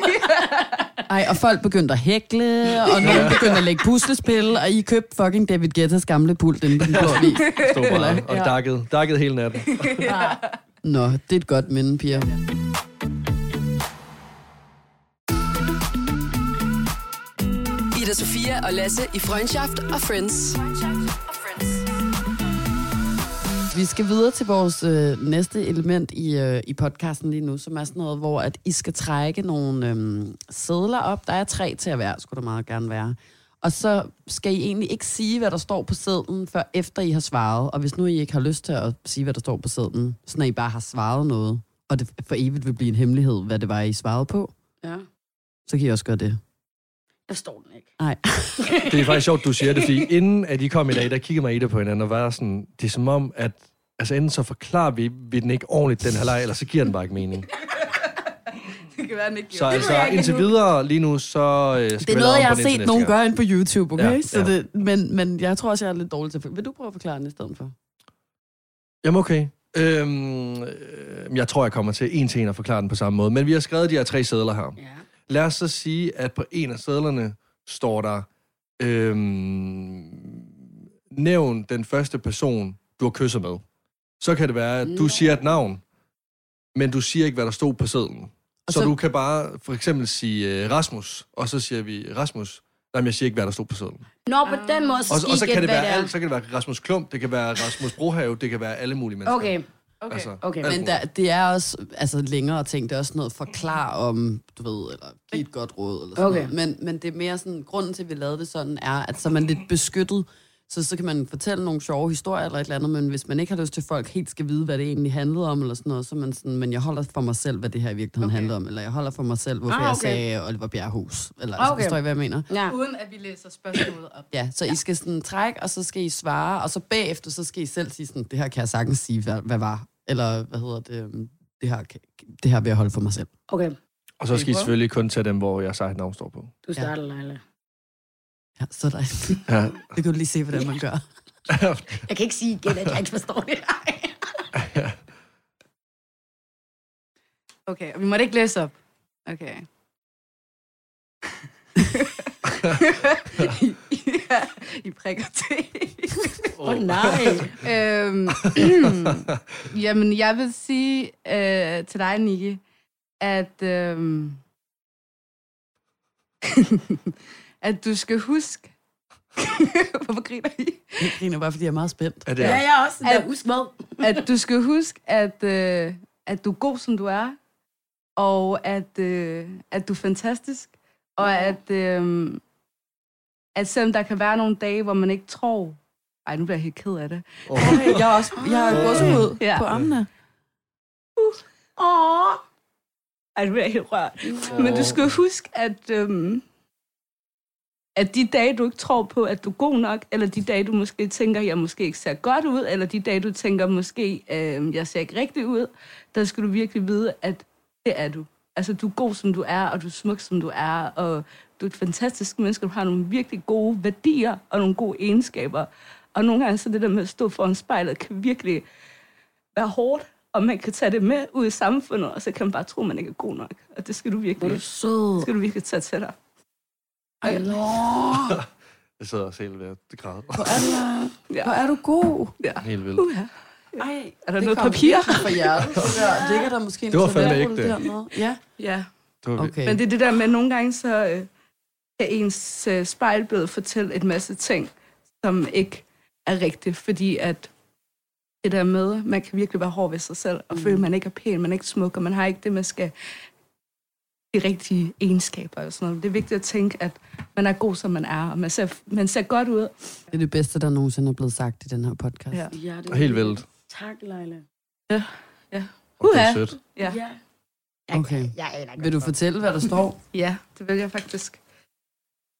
Ej, og folk begyndte at hækle, og nogen begyndte at lægge puslespil, og I købte fucking David Guettas gamle pult inde på den avis. Stod bare og Ja. dakkede, dakkede hele natten. Nå, det er et godt minde, piger. Ida Sofia og Lasse i Freundschaft og Friends. Vi skal videre til vores øh, næste element i, øh, i podcasten lige nu, som er sådan noget, hvor at I skal trække nogle øh, sædler op. Der er tre til at være, skulle der meget gerne være. Og så skal I egentlig ikke sige, hvad der står på sædlen, før efter I har svaret. Og hvis nu I ikke har lyst til at sige, hvad der står på sædlen, så når I bare har svaret noget, og det for evigt vil blive en hemmelighed, hvad det var, I svarede på, Ja. så kan I også gøre det. Der står den ikke. Nej. Det er faktisk sjovt, du siger det, fordi inden at I kom i dag, der kiggede mig i det på hinanden, og var sådan, det er som om, at altså enten så forklarer vi, vi den ikke ordentligt, den her leg, eller så giver den bare ikke mening. Det kan være, den ikke Så gjorde. altså, jeg ikke indtil videre lige nu, så øh, skal Det er noget, jeg har set nogen gøre ind på YouTube, okay? Ja, Så ja. det, men, men jeg tror også, jeg er lidt dårlig til at... Vil du prøve at forklare den i stedet for? Jamen okay. Øhm, øh, jeg tror, jeg kommer til en til en at forklare den på samme måde. Men vi har skrevet de her tre sædler her. Ja. Lad os så sige, at på en af sædlerne står der, øhm, nævn den første person, du har kysset med. Så kan det være, at du Nå. siger et navn, men du siger ikke, hvad der stod på sædlen. Og Så, så- du kan bare for eksempel sige øh, Rasmus, og så siger vi Rasmus. Nej, men jeg siger ikke, hvad der stod på sædlen. Nå, på den måde, så Og, og så kan det være det alt. Så kan det være Rasmus Klump, det kan være Rasmus Brohave, det kan være alle mulige mennesker. Okay, Okay. Altså, okay. Men der, det er også altså, længere ting. Det er også noget forklar om, du ved, eller give et godt råd. Eller sådan Okay. noget. Men, men det er mere sådan, grunden til, at vi lavede det sådan, er, at så er man lidt beskyttet. Så, så kan man fortælle nogle sjove historier eller et eller andet, men hvis man ikke har lyst til, at folk helt skal vide, hvad det egentlig handlede om, eller sådan noget, så er man sådan, men jeg holder for mig selv, hvad det her i virkeligheden Okay. handler om, eller jeg holder for mig selv, hvorfor Ah, okay. jeg sagde Oliver Bjerghus. Eller altså, Okay. forstår I, hvad jeg mener? Ja. Uden at vi læser spørgsmålet op. Ja, så ja. I skal sådan trække, og så skal I svare, og så bagefter, så skal I selv sige sådan, det her kan jeg sagtens sige, hvad, hvad var, eller hvad hedder det, øhm, det her, det her vil jeg holde for mig selv. Okay, Og så skal I selvfølgelig kun tage dem, hvor jeg sagt navn står på. du starter, Leila. Ja, så der, Ja. det kan du lige se, hvordan man gør. Jeg kan ikke sige igen, at jeg ikke forstår det. Okay, og vi måtte ikke læse op. Okay. ja, I prikker til. Åh oh, nej. øhm, jamen, jeg vil sige øh, til dig, Niki, at, øhm, at du skal huske... Hvorfor griner I? Jeg griner bare, fordi jeg er meget spændt. Er det Ja, jeg er også. At- husk hvad? at du skal huske, at, øh, at du er god, som du er, og at, øh, at du er fantastisk, og at, øh, at selvom der kan være nogle dage, hvor man ikke tror... Ej, nu bliver jeg helt ked af det. Okay, jeg er også jeg har gåsehud Ja. ja. på armene. Åh. Ej, nu bliver jeg helt rørt. Men du skal huske, at, øhm, at de dage, du ikke tror på, at du er god nok, eller de dage, du måske tænker, jeg måske ikke ser godt ud, eller de dage, du tænker, måske øh, jeg ser ikke rigtig ud, der skal du virkelig vide, at det er du. Altså, du er god, som du er, og du er smuk, som du er, og du er et fantastisk menneske, du har nogle virkelig gode værdier og nogle gode egenskaber. Og nogle gange så det der med at stå foran spejlet, kan virkelig være hårdt, og man kan tage det med ud i samfundet, og så kan man bare tro, at man ikke er god nok. Og det skal du virkelig, sød. skal du virkelig tage til dig. Nå. Jeg sidder og selv ved at græde. Hvor er du, Ja. hvor er du god. Ja. Helt vildt. Uh, ja. Ej, Er der det noget papir? fra hjertet. Det der, ligger der måske en Det var fandme ægte. dernede? Ja, ja. Det var okay. Men det er det der med, at nogle gange så, øh, kan ens øh, spejlbillede fortælle en masse ting, som ikke er rigtigt, fordi at det der med, man kan virkelig være hård ved sig selv, og mm. føle, at man ikke er pæn, man er ikke smuk, og man har ikke det, man skal de rigtige egenskaber og sådan noget. Det er vigtigt at tænke, at man er god, som man er, og man ser, man ser godt ud. Det er det bedste, der nogensinde er blevet sagt i den her podcast. Ja. Ja, det Helt vildt. Tak, Leila. Ja. Det er Uha. sødt. Ja. Ja. Okay. Jeg godt, Vil du fortælle, hvad der står? ja, det vil jeg faktisk.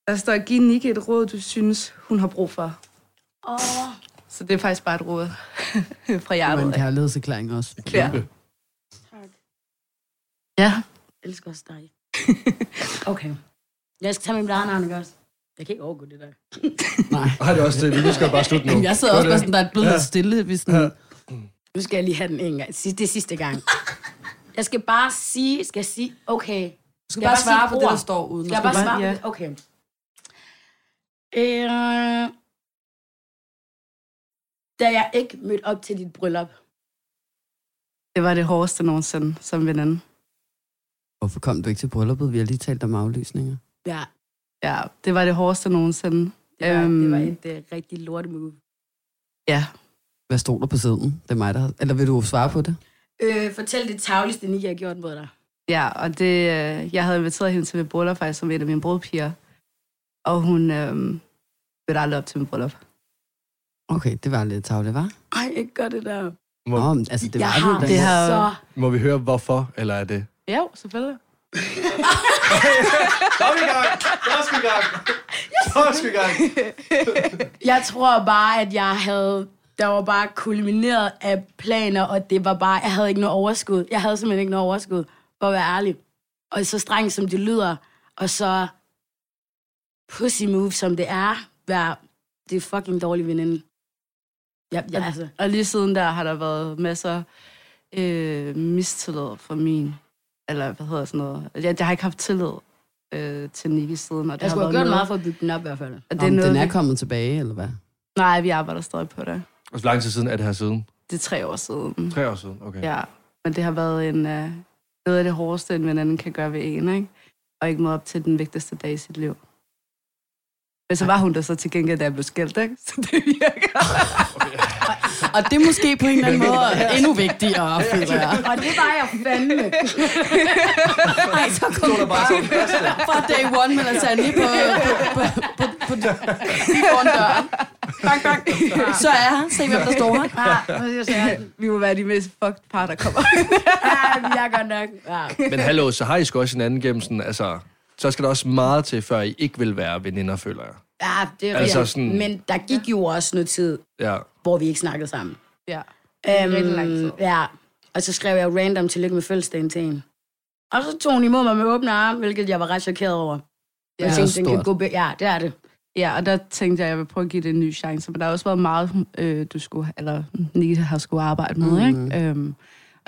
Der står, giv Nikke et råd, du synes, hun har brug for. Åh, Så det er faktisk bare et råd fra Det var hjertet. en af. kærlighedserklæring også. Ja. tak. ja. Jeg elsker også dig. okay. Jeg skal tage min bladnavn, ikke også? Jeg kan ikke overgå det der. Nej. Ej, det også det. Vi skal bare slutte nu. Jeg sidder også bare sådan, der er blevet lidt stille. Vi sådan, Nu skal jeg lige have den en gang. Sidste- Det er sidste gang. Jeg skal bare sige, skal jeg sige, okay. Du skal jeg bare bare svare på det, ord? der står uden. Skal jeg bare skal svare ja. på det? Okay. Øh, da jeg ikke mødte op til dit bryllup. Det var det hårdeste nogensinde som veninde. Hvorfor kom du ikke til brylluppet? Vi har lige talt om aflysninger. Ja, Ja, det var det hårdeste nogensinde. det var, øhm, det var Øhm, et uh, rigtig lort move. Ja, Hvad stod der på siden? Det er mig, der. Eller vil du svare på det? Øh, fortæl det tavligste, Nika har gjort mod dig. Ja, og det, øh, jeg havde inviteret hende til mit bryllup faktisk som en af mine brudpiger. Og hun øh, mødte aldrig op til mit bryllup. Okay, det var lidt tavligt, var? Ej, ikke gør det der. Må, Nå, altså, det jeg var har det, det det har- så... må vi høre, hvorfor, eller er det... Jo, selvfølgelig. Så er vi i gang! Så er vi i gang! Så er vi i gang! Jeg tror bare, at jeg havde... Der var bare kulmineret af planer, og det var bare... Jeg havde ikke noget overskud. Jeg havde simpelthen ikke noget overskud, for at være ærlig. Og så strengt, som det lyder, og så pussy move, som det er, være det er fucking dårlig veninde. Ja, ja, altså. Og lige siden der har der været masser øh, mistillid for min, eller hvad hedder sådan noget. Jeg, jeg har ikke haft tillid øh, til Nicky siden. Og det Jeg har skulle have været gjort noget- meget for at bygge den op, i hvert fald. Og det Om er noget, den er vi- kommet tilbage, eller hvad? Nej, vi arbejder stadig på det. Og hvor lang tid siden er det her siden? Det er tre år siden. Tre år siden, okay. Ja, men det har været en, uh, noget af det hårdeste, en veninde kan gøre ved en, ikke? Og ikke møde op til den vigtigste dag i sit liv. Men så var hun der så til gengæld, da jeg blev skilt, ikke? Så det virker. Og det er måske på en eller anden måde endnu vigtigere, føler jeg. Og det var jeg fandme. Ej, så kom du bare fra day one med lasagne på, på, på, på, på, foran døren. Bang, bang. Så er jeg her. Se, hvem der står her. Ja? Vi må være de mest fucked par, der kommer. Ja, vi er godt nok. Ja. Men hallo, så har I sgu også hinanden gennem sådan, altså... Så skal der også meget til, før I ikke vil være veninder, føler jeg. Ja, det er Altså altså sådan-. Men der gik jo også noget tid, Ja. hvor vi ikke snakkede sammen. ja. Øhm, Rigtig lang tid. Ja, og så skrev jeg random tillykke med fødselsdagen til en. Og så tog hun imod mig med åbne arme, hvilket jeg var ret chokeret over. Det Jeg er tænkte, den kan gå be- ja, det er det. Ja, og der tænkte jeg, at jeg vil prøve at give det en ny chance. Men der har også været meget, øh, du skulle, eller Nicky har skulle arbejde med, Mhm. mm. ikke? Øhm,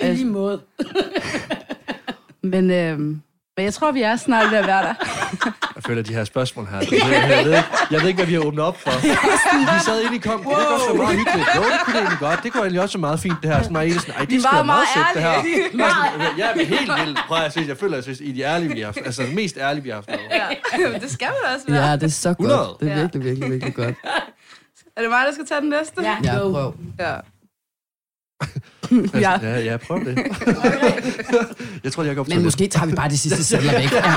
I lige måde. men, øhm, men jeg tror, vi er snart ved at være der. Jeg føler, de her spørgsmål her. Jeg ved, jeg, ved, ikke- jeg ved ikke, hvad vi har åbnet op for. Vi sad inde i kom. Det kunne også være meget hyggeligt. Jo, det kunne det egentlig godt. Det kunne egentlig også være meget fint, det her. Sådan, var egentlig sådan, Ej, det skal var være meget meget sødt, det her. Jeg er helt vildt. Prøv at se, jeg føler, at I er de ærlige, vi har haft. Altså, det mest ærlige, vi har haft. Ja. det skal man også være. Ja, det er så 100. godt. Det er virkelig, virkelig, virkelig godt. Er det mig, der skal tage den næste? Ja, Ja, prøv. Ja. Altså, Ja. ja, ja, prøv det. jeg tror, jeg går på Men måske tager vi bare de sidste sædler væk. Ja.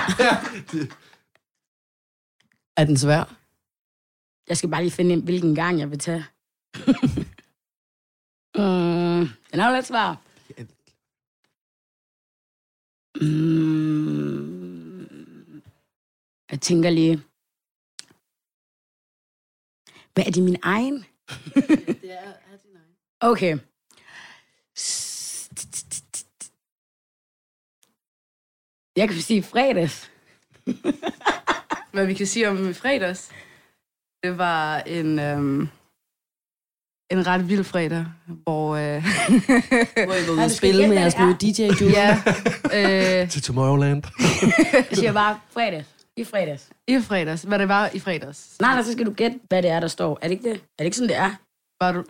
Er den svær? Jeg skal bare lige finde ind, hvilken gang jeg vil tage. mm, den er jo lidt svær. Mm, jeg tænker lige... Hvad er det min egen? Det er, er din egen. Okay. Jeg kan sige fredags. Hvad vi kan sige om i fredags, det var en, øhm, en ret vild fredag, hvor... Øh, Hvor I var ude at spille med jeres nye. DJ Julie. ja, øh, Til Tomorrowland. Jeg siger bare fredags. I fredags. i fredags. Hvad det var i fredags. Nej, nej, så skal du gætte, hvad det er, der står. Er det ikke det? Er det ikke sådan, det er? Var du,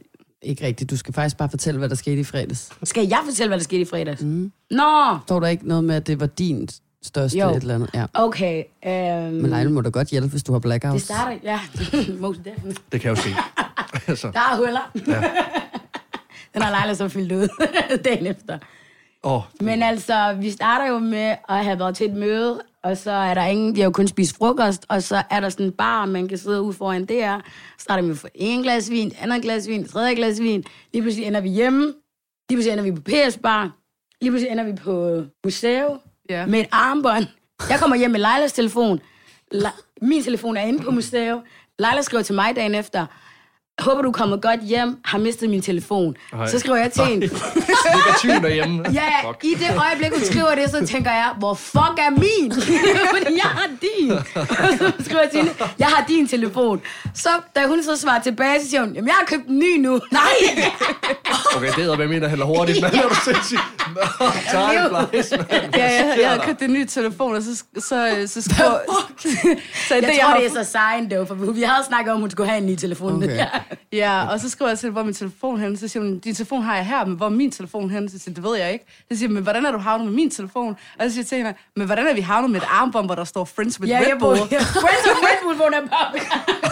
Ikke rigtigt. Du skal faktisk bare fortælle, hvad der skete i fredags. Skal jeg fortælle, hvad der skete i fredags? Mm. Nå! Står der ikke noget med, at det var din største Jo. et eller andet. Ja. Okay. Øhm, Men Leila må da godt hjælpe, hvis du har blackouts. det starter, ja, most definitely. Det kan jeg jo se. altså, Der er huller. Ja. Den har Leila så fyldt ud dagen efter. åh, Men altså, vi starter jo med at have været til et møde, og så er der ingen, de har jo kun spist frokost, og så er der sådan en bar, man kan sidde ude foran. Så starter vi for en glas vin, andet glas vin, tredje glas vin. Lige pludselig ender vi hjemme. Lige pludselig ender vi på PS Bar. Lige pludselig ender vi på museum Ja. med et armbånd. Jeg kommer hjem med Leilas telefon. Le- min telefon er inde på museet. Leila skriver til mig dagen efter, håber du er kommet godt hjem, har mistet min telefon. Ej. Så skriver jeg til hende, ligger tyven derhjemme. Ja, Fuck. i det øjeblik, hun skriver det, så tænker jeg, hvor fuck er min? Fordi jeg har din. Så skriver jeg til hende, jeg har din telefon. Så da hun så svarer tilbage, så siger hun, jamen jeg har købt en ny nu. Nej! Okay, det er med min, der hælder hurtigt, men er du sindssygt? Nå, time flies, man. Ja, jeg, jeg havde købt en ny telefon, og så, så, så, så, så, så Jeg det, tror, har- det er så sign, dog, for vi havde snakket om, at hun skulle have en ny telefon. Okay. Ja. Ja, og så skriver jeg til, hvor er min telefon hen? Så siger hun, din telefon har jeg her, men hvor er min telefon hen? Så siger det ved jeg ikke. Så siger men hvordan er du havnet med min telefon? Og så siger jeg til hende, men hvordan er vi havnet med et armbånd, hvor der står Friends with Ja, Red Bull? bor. Friends of Red Bull, hvor der bare...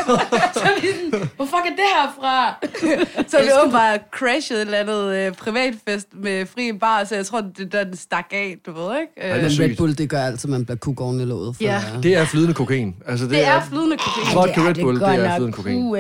så er vi sådan, hvor fuck er det her fra? Så vi åbenbart crashet et eller andet øh, privatfest med fri bar, så jeg tror, det der den stak af, du ved, ikke? Øh, det er Men. Red Bull, det gør altid, man bliver kuk oven i låget. For Ja. ja. Det er flydende kokain. Altså, det, det er flydende kokain. Vodka Ja, Red Bull, det er flydende kokain. Uh,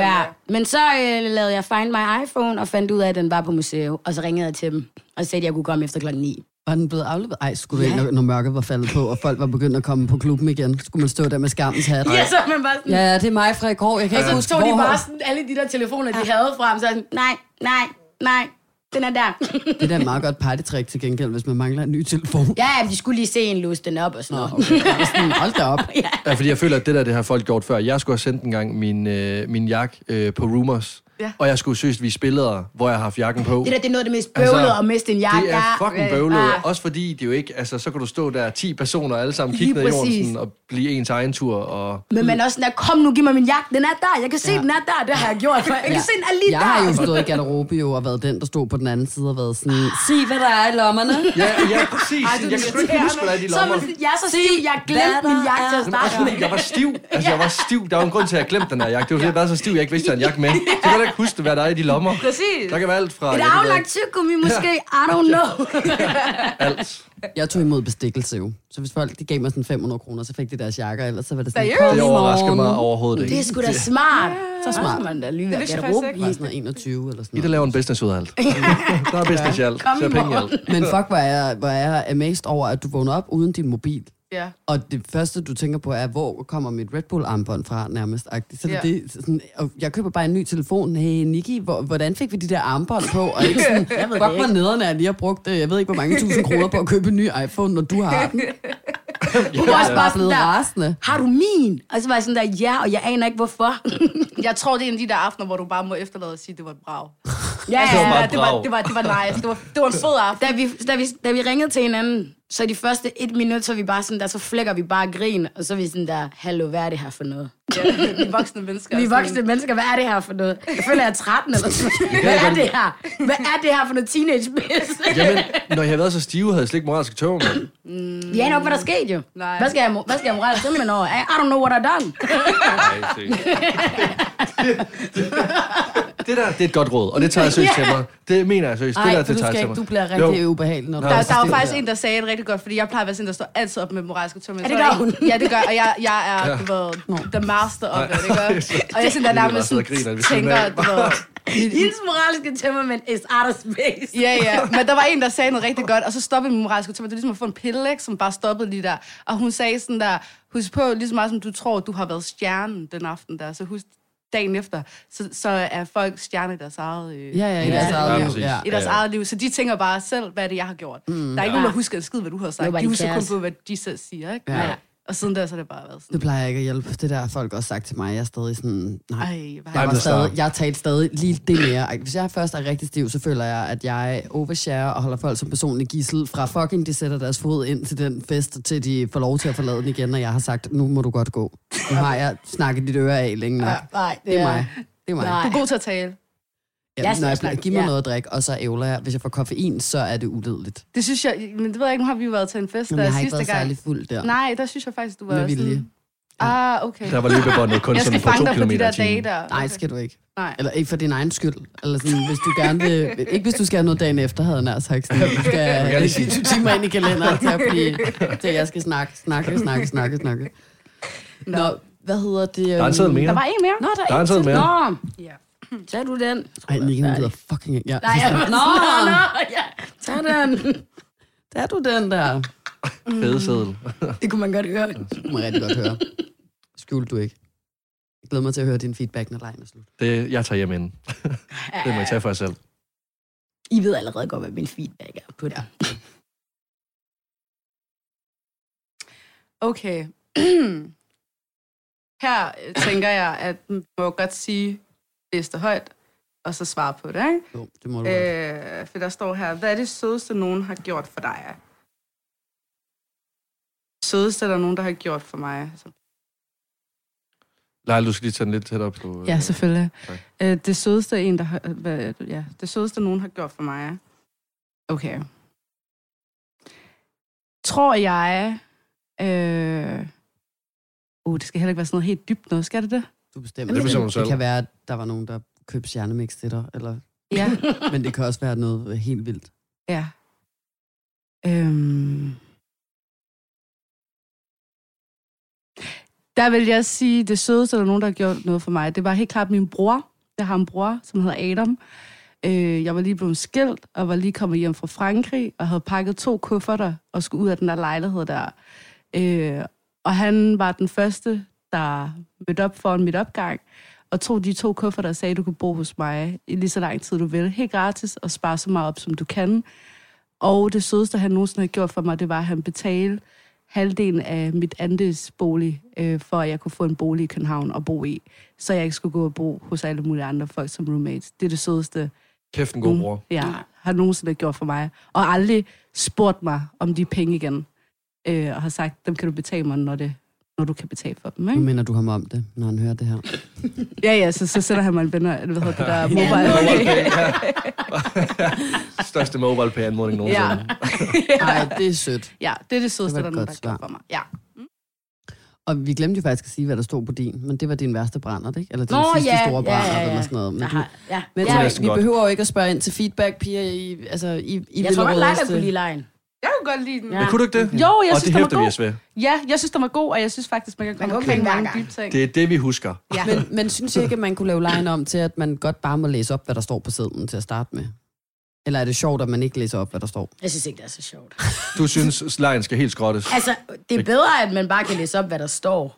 ja. Fuldstændig. Men så øh, lavede jeg Find My iPhone og fandt ud af, at den var på museet. Og så ringede jeg til dem og sagde, at jeg kunne komme efter klokken 9. Var den blevet afleveret? Ej, skulle det ikke, når mørket var faldet på, og folk var begyndt at komme på klubben igen? Skulle man stå der med skammens hat? Ja, så man bare sådan... Ja, ja, det er mig fra i går. Jeg kan ikke Så huske, tog de bare sådan alle de der telefoner, de havde frem. Så sådan, nej, nej, nej, den er der. Det er da et meget godt partytrick til gengæld, hvis man mangler en ny telefon. ja, men de skulle lige se en låse den op og sådan noget. Okay, er sådan, hold da op. Ja, fordi jeg føler, at det der, det har folk gjort før. Jeg skulle have sendt en gang min, øh, min jakke øh, på Rumors. Ja. Og jeg skulle søge vise billeder, hvor jeg har haft jakken på. Det der, det er noget af det mest bøvlede Altså, at miste en jakke. Det er fucking Ja, bøvlet. ja. Også fordi det er jo ikke, altså så kan du stå der 10 personer alle sammen kigge ned i jorden sådan, og blive ens egen tur. Og... Men man er også sådan der, kom nu, giv mig min jakke. Den er der. Jeg kan se, den er der. Det har jeg gjort. Jeg kan se, den er lige Jeg der. har jo stået i garderobe jo, og været den, der stod på den anden side og været sådan, sig hvad der er i lommerne. Ja, ja, præcis. Ej, du jeg kan ikke huske, hvad der er i de Så er lommer. sådan, jeg er så stiv, jeg glemte min jakke til at starte med. jeg var stiv. Altså, jeg var stiv. Der var en grund til, at jeg glemte den her jakke. Det var fordi, jeg var så stiv, jeg ikke vidste, at jeg havde en jakke med. Så kan ikke huske, hvad der er i de lommer. Præcis. Der kan være alt fra... Et aflagt ikke, tyggegummi måske. I don't know. Alt. Jeg tog imod bestikkelse jo. Så hvis folk de gav mig sådan 500 kroner, så fik de deres jakker, ellers så var det sådan, kom Det overrasker mig overhovedet Det er ikke. sgu da smart. Så smart. Man da lige Det vidste jeg Bare i. sådan noget 21 eller sådan I der noget. laver en business ud af alt. Der er business i alt. Kom Så i penge i morgen. alt. Men fuck, hvor er, jeg, hvor er jeg amazed over, at du vågner op uden din mobil. Ja. Og det første, du tænker på, er, hvor kommer mit Red Bull-armbånd fra, nærmest. Så det, Ja. det, sådan, og jeg køber bare en ny telefon. Hey, Niki, hvor, hvordan fik vi de der armbånd på? Og ikke sådan, Jeg ved det ikke. nederne jeg lige har brugt, øh, jeg ved ikke, hvor mange tusind kroner på at købe en ny iPhone, når du har den. Hun var også bare blevet der, rasende. har du min? Og så var jeg sådan der, ja, og jeg aner ikke hvorfor. Jeg tror, det er en af de der aftener, hvor du bare må efterlade og sige, at det var et brag. ja, Det var bare Ja, et det var, det var, det var nice. Det var, det var en fed aften. da vi, da, vi, da vi ringede til hinanden, så de første et minut, så er vi bare sådan der, så flækker vi bare grin, og så er vi sådan der, hallo, hvad er det her for noget? Ja, vi er voksne mennesker. Vi er Sådan- voksne mennesker, hvad er det her for noget? Jeg føler, jeg er 13 eller sådan noget. Hvad er det her? Hvad er det her for noget teenage pis? Jamen, når jeg havde været så stiv, havde jeg slet ikke moralske tøv med. Vi aner ikke, hvad der skete jo. Nej. Hvad skal jeg, hvad skal jeg morale simpelthen over? I, I don't know what I done. Det der, det er et godt råd, og det tager jeg seriøst til mig. Det mener jeg seriøst. Det Ej, der, det du, tager jeg skal til ikke, mig. du bliver rigtig Jo. ubehagelig, når du Der- er Der, var faktisk en, der sagde det rigtig godt, fordi jeg plejer at være sådan, der står altid op med moralske tømmer. Ja, det gør hun. Ja, det gør, og jeg, jeg er, du ved, the master of it, det gør. Og jeg sådan der Vi bare nærmest sidder og griner ved siden tænker, af. du ved, Hendes moraliske tømmermænd is out of space. Ja, ja. Men der var en, der sagde noget rigtig godt, og så stoppede min moralske tømmer. Det er ligesom at få en pille, ikke, som bare stoppede lige der. Og hun sagde sådan der, husk på, lige så meget som du tror, du har været stjernen den aften der, så husk dagen efter, så, så er folk stjerner i deres eget, øh, Ja, ja, i Ja. deres Ja, eget liv. Ja. i deres Ja. eget liv. Så de tænker bare selv, hvad er det, jeg har gjort. Mm, der er ikke ja. nogen, der husker en skid, hvad du har sagt. Nobody De husker kun cares. på, hvad de selv siger. Ikke? Ja. Og siden da, så er det bare været sådan, Det plejer ikke at hjælpe. Det der har folk også sagt til mig. Jeg er stadig sådan... Nej, ej, hvad jeg, var det stadig, jeg talte stadig lige det mere. Hvis jeg først er rigtig stiv, så føler jeg, at jeg overshare og holder folk som personlig gissel fra fucking, de sætter deres fod ind til den fest, til de får lov til at forlade den igen, og jeg har sagt, nu må du godt gå. Nu har jeg snakket dit øre af længe nok. Nej, Det er mig. Det er mig. Nej. Du er god til at tale. Ja, Jeg når jeg snakker- giver mig ja. noget at drikke, og så ævler jeg. Hvis jeg får koffein, så er det uledeligt. Det synes jeg, men det ved jeg ikke, nu har vi jo været til en fest, Men der jeg har ikke sidste været gang. særlig fuld der. Nej, der synes jeg faktisk, du var Med vilje. sådan... Ah, okay. Der var løbebåndet kun sådan på to de kilometer der i timen. dage der. Nej, skal du ikke. Nej. Eller ikke for din egen skyld. Eller sådan, hvis du gerne vil... Ikke hvis du skal have noget dagen efter, havde jeg nær sagt. Sådan, du skal gerne have sige- 20 timer ind i kalenderen til at, blive, til at jeg skal snakke, snakke, snakke, snakke, snakke. Nå, hvad hedder det? Der er en seddel mere. Der var en mere. Nå, der Der er en seddel mere. Nå, Ja. Tag du den. Ej, Nicky, hun gider fucking ikke. Ja. Nej, jeg, nå, nå, ja, tag den. Der er du den der. Fede seddel. Det kunne man godt høre. Det kunne man rigtig godt høre. Skjul du ikke. Jeg glæder mig til at høre din feedback, når lejen er slut. Det, jeg tager hjem inden. Det må jeg tage for jer selv. I ved allerede godt, hvad min feedback er på det. Okay. Her øh, tænker jeg, at man må godt sige, læs det højt, og så svare på det, ikke? Jo, det må du. Øh, for der står her, hvad er det sødeste, nogen har gjort for dig? Sødeste, der er nogen, der har gjort for mig. Så- Lejl, du skal lige tage den lidt tættere på. Ja, øh, selvfølgelig. Øh, det sødeste en, der har, hvad, ja, det sødeste, nogen har gjort for mig. Okay. Tror jeg... Øh, uh, det skal heller ikke være sådan noget helt dybt noget, skal det det? Du bestemmer. Det bestemmer det selv. kan være, at der var nogen, der købte stjernemix til dig, eller, Ja. men det kan også være noget helt vildt. ja. Øhm. Der vil jeg sige, det sødeste, der er nogen, der har gjort noget for mig, det var helt klart min bror. Jeg har en bror, som hedder Adam. Øh, jeg var lige blevet skilt, og var lige kommet hjem fra Frankrig, og havde pakket to kufferter, og skulle ud af den der lejlighed der. Øh, og han var den første, der mødte op foran mit opgang, og tog de to kufferter og sagde, du kan bo hos mig i lige så lang tid, du vil. Helt gratis, og spare så meget op, som du kan. Og det sødeste, han nogensinde har gjort for mig, det var, at han betalte halvdelen af mit andelsbolig, øh, for at jeg kunne få en bolig i København og bo i. Så jeg ikke skulle gå og bo hos alle mulige andre folk som roommates. Det er det sødeste, Kæft en god bror. Ja, har nogensinde gjort for mig. Og aldrig spurgt mig om de penge igen. Øh, og har sagt, dem kan du betale mig, når, det, når du kan betale for dem. Nu Ikke? minder du ham om det, når han hører det her. Ja, ja, så, så sætter han mig en venner, hvad hedder det der, mobile. Største mobile pay anmodning nogensinde. Ja. Nej, det er sødt. ja, det er det sødeste, Det der er nogen, der svar. for mig. Ja. Og vi glemte jo faktisk at sige, hvad der stod på din, men det var din værste brænder, ikke? Eller din Nå, sidste ja, store ja, brænder, ja, ja. eller sådan noget. Men, du, har, ja. men ja, vi godt. behøver jo ikke at spørge ind til feedback, piger. I, altså, I, I Jeg tror godt, Leila kunne lide lejen. Jeg kunne godt lide den. Ja. Men kunne du ikke det? Jo, jeg og synes, det den var hæfter vi god. os ved. Ja, jeg synes, den var god, og jeg synes faktisk, man kan komme kan omkring ikke mange dybe ting. Det er det, vi husker. Ja. Men, men synes jeg ikke, at man kunne lave lejen om til, at man godt bare må læse op, hvad der står på sedlen til at starte med? Eller er det sjovt, at man ikke læser op, hvad der står? Jeg synes ikke, det er så sjovt. Du synes, lejen skal helt skrottes. Altså, det er bedre, at man bare kan læse op, hvad der står.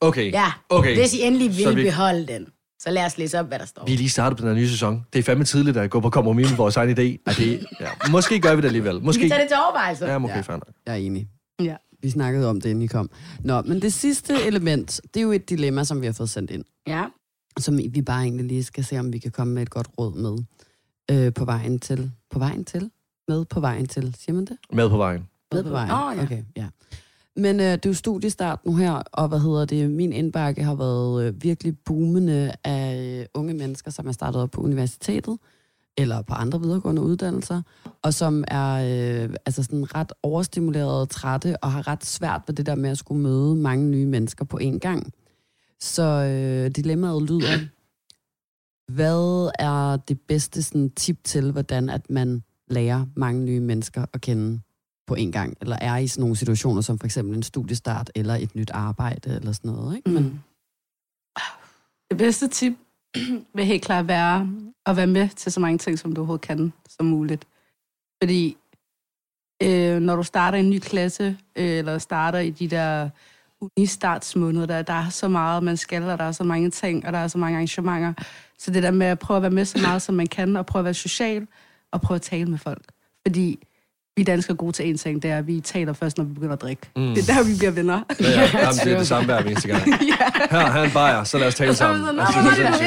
Okay. Ja, Okay. hvis I endelig Så vil vi- beholde den, så lad os læse op, hvad der står. Vi er lige startet på den her nye sæson. Det er fandme tidligt at gå på kompromis med vores egen idé. Er det, ja. Måske gør vi det alligevel. Vi Måske. kan tage det til overvejelse. Ja, måske Ja. ja. nok. Jeg er enig. Ja. Vi snakkede om det, inden I kom. Nå, men det sidste element, det er jo et dilemma, som vi har fået sendt ind. Ja. Som vi bare egentlig lige skal se, om vi kan komme med et godt råd med. Øh, på vejen til. På vejen til? Med på vejen til. Siger man det? Med på vejen. Med på vejen. Åh, ja. Okay, ja. Men øh, det er jo studiestart nu her, og hvad hedder det, min indbakke har været øh, virkelig boomende af øh, unge mennesker, som er startet op på universitetet, eller på andre videregående uddannelser, og som er øh, altså sådan ret overstimuleret, trætte, og har ret svært ved det der med at skulle møde mange nye mennesker på én gang. Så øh, dilemmaet lyder, hvad er det bedste sådan, tip til, hvordan at man lærer mange nye mennesker at kende på en gang, eller er i sådan nogle situationer, som for eksempel en studiestart, eller et nyt arbejde, eller sådan noget, ikke? Men, Mm. Det bedste tip vil helt klart være at være med til så mange ting, som du overhovedet kan, som muligt. Fordi øh, når du starter en ny klasse, øh, eller starter i de der unistartsmåneder, der, der er så meget, man skal, og der er så mange ting, og der er så mange arrangementer. Så det der med at prøve at være med så meget, som man kan, og prøve at være social, og prøve at tale med folk. Fordi vi danskere er gode til en ting, det er, at vi taler først, når vi begynder at drikke. Mm. Det er der, vi bliver venner. Ja, ja. Jamen, det er det samme hver eneste gang. Her, her er en bajer, så lad os tale er sammen. sådan, Altså, "Nå, det er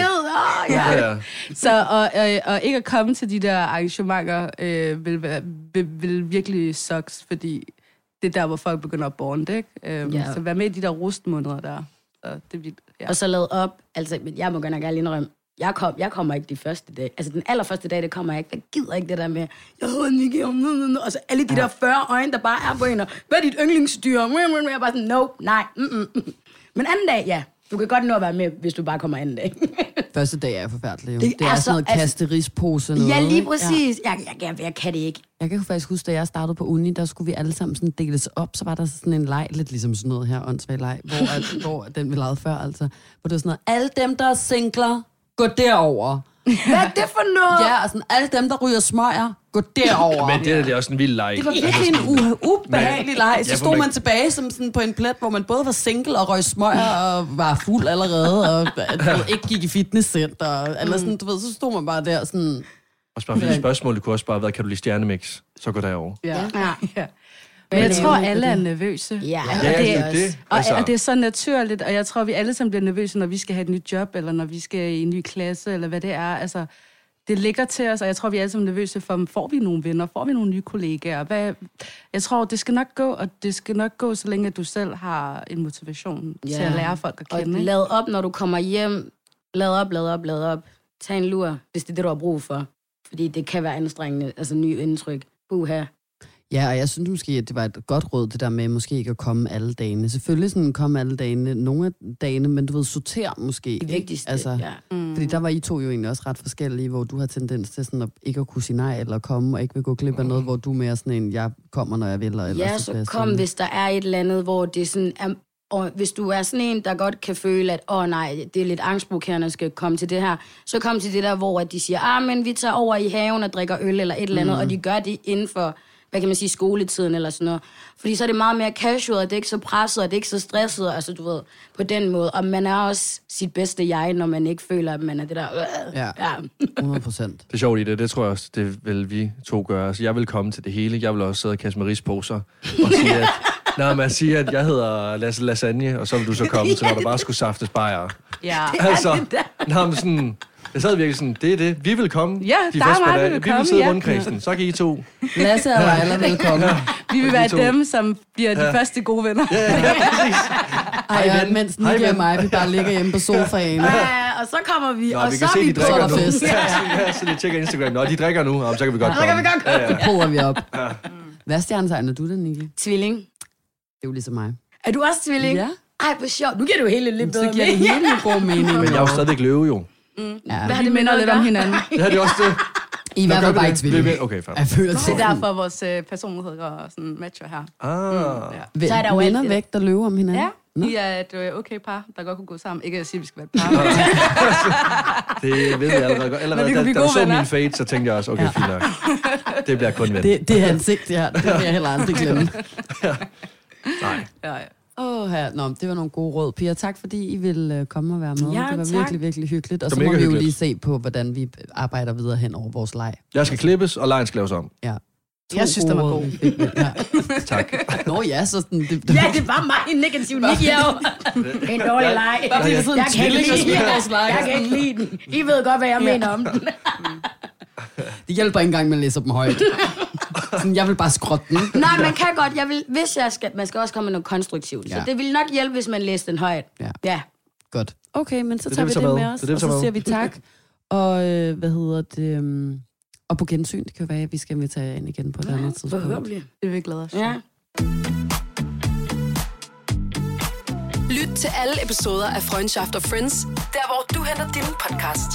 ja. Ja, ja. Så og, og, og ikke at komme til de der arrangementer øh, vil, være- vil, vil virkelig sucks, fordi det er der, hvor folk begynder at bonde, ikke? Øhm, Ja. Så vær med i de der rustmåneder der. Så det. Ja. Og så lavet op, altså, men jeg må godt nok ærligt indrømme, Jeg, kom, jeg kommer ikke de første dag. Altså, den allerførste dag, det kommer jeg ikke. Jeg gider ikke det der med, jeg hedder Nicky, og nu, nu, nu. Og så alle de der 40 øjne, der bare er på en, og hvad er dit yndlingsdyr? Jeg er bare sådan, no, nej, mm, mm, mm. Men anden dag, ja. Du kan godt nå at være med, hvis du bare kommer anden dag. Første dag er forfærdelig. Jo. Det Det, er, er sådan så- noget altså- kasterispose noget. ja, lige præcis. Ja. Jeg, jeg, jeg, jeg kan det ikke. Jeg kan faktisk huske, da jeg startede på uni, der skulle vi alle sammen sådan deles op, så var der sådan en leg, lidt ligesom sådan noget her, åndssvag leg, hvor, at, hvor den vi lavede før, altså, hvor det var sådan noget, alle dem, der er singler, gå derover. Hvad er det for noget? Ja, og sådan, alle dem, der ryger smøger, gå derover. Men det, er- det er også en vild leg. Det var virkelig en u- ubehagelig leg. Så stod man- tilbage som sådan på en plet, hvor man både var single og røg smøger og var fuld allerede, og ved, ikke gik i fitnesscenter. Eller sådan, du ved, så stod man bare der sådan... Og bare fordi spørgsmålet kunne også bare have været, kan du lide stjernemix? Så gå derover. Ja. Ja. Men jeg tror, alle er nervøse. Ja, og Ja, det, det er, det. og, Altså. og det er så naturligt, og jeg tror, vi alle sammen bliver nervøse, når vi skal have et nyt job, eller når vi skal i en ny klasse, eller hvad det er. Altså, det ligger til os, og jeg tror, vi er alle sammen nervøse for, får vi nogle venner, får vi nogle nye kollegaer? Hvad, jeg tror, det skal nok gå, og det skal nok gå, så længe du selv har en motivation ja. til at lære folk at Og kende. ikke? lad op, når du kommer hjem. Lad op, lad op, lad op. Tag en lur, hvis det er det, du har brug for. Fordi det kan være anstrengende, altså nye indtryk. Buha. Ja, og jeg synes måske, at det var et godt råd, det der med måske ikke at komme alle dagene. Selvfølgelig sådan komme alle dagene, nogle af dagene, men du ved, sortere måske. Det vigtigste. Altså, ja. mm. Fordi der var I to jo egentlig også ret forskellige, hvor du har tendens til sådan at ikke at kunne sige nej, eller komme og ikke vil gå glip af noget, hvor du er mere sådan en, jeg kommer, når jeg vil, og ellers ja, så jeg kom, sådan- hvis der er et eller andet, hvor det sådan er... Og hvis du er sådan en, der godt kan føle, at åh oh, nej, det er lidt angstprovokerende at skal komme til det her, så kom til det der, hvor at de siger, ah, men vi tager over i haven og drikker øl eller et eller andet, mm. og de gør det inden for, hvad kan man sige, skoletiden eller sådan noget. Fordi så er det meget mere casual, og det er ikke så presset, og det er ikke så stresset, altså du ved, på den måde. Og man er også sit bedste jeg, når man ikke føler, at man er det der... Øh, Ja. ja. 100 procent. Det er sjovt i det, det tror jeg også, det vil vi to gøre. Så jeg vil komme til det hele. Jeg vil også sidde og kaste med risposer og sige, at, nej, man siger, at jeg hedder Lasse Lasagne, og så vil du så komme til, når der bare skulle saftes bajer. Ja. Altså, nej, men sådan, jeg sad virkelig sådan, det er det. Vi vil komme Ja, de der er dage. vi vil Vi vil komme, sidde i ja. rundkredsen. Så kan I to. Lasse og Leila, velkommen. Vi vil være de dem, som bliver de første gode venner. Ej, ja, ven. mens Hej, Nicky og mig, vi bare ligger hjemme på sofaen. Ja, og så kommer vi, Nå, og vi så er vi på. nu. fest. Ja, så de tjekker Instagram. Nå, de drikker nu. Jamen, så kan vi godt Så kan komme. vi godt komme. Ja, ja. Vi op. Hvad stjernetegn er du den, Nicky? Det Tvilling. er jo ligesom mig. Er du også tvilling? Ja. Ej, hvor sjovt. Nu giver det jo hele lidt bedre Så giver det mening. hele god mening. Men jeg er jo stadigvæk løve, jo. Ja. Hvad har med minder lidt om hinanden. Det er det også det. I hvert fald vi bare ikke tvilling. Vi- Okay, fair. Jeg føler Det det. er derfor, vores øh, personligheder sådan matcher her. Ah. Ja. Så er der jo Venner væk, der løber om hinanden. Ja, Nå. I er et øh, okay par, der godt kunne gå sammen. Ikke at sige, at vi skal være et par. Det ved jeg allerede godt. Allerede, da, da gode så min fade, så tænkte jeg også, okay, fint nok. Det bliver kun ven. Det, det er ansigt, ja. Det vil jeg heller aldrig glemme. Nej. ja, ja. Åh, her. Nå, det var nogle gode råd. Pia, tak fordi I ville øh, komme og være med. Ja, det var tak. virkelig, virkelig hyggeligt. Og Det så må vi jo hyggeligt. lige se på, hvordan vi arbejder videre hen over vores leg. Jeg skal klippes, og lejen skal laves om. Ja. To Jeg synes, den var god. Ja. Tak. Nå ja, så sådan... Det, det, Ja, det var mig en negativ Nicky er jo. En dårlig leg. Bare fordi der sidder en Jeg kan ikke tvilling lide spiller den. vores leg. Jeg kan ikke lide den. I ved godt, hvad jeg mener om den. det hjælper ikke engang med at læse dem højt. Sådan, jeg vil bare skrotte den. Nej, man kan godt. Jeg vil, hvis jeg skal, man skal også komme med noget konstruktivt. Så Ja. det vil nok hjælpe, hvis man læser den højt. Ja. Ja. Godt. Okay, men så Det er tager det, vi vi det med med. os, Det det, og så siger vi tak. Og øh, hvad hedder det? Um, og på gensyn, det kan være, at vi skal invitere jer ind igen på et andet tidspunkt. Forhåbentlig. Det vil vi glæde os. Ja. Lyt til alle episoder af Freundschaft og Friends, der hvor du henter din podcast.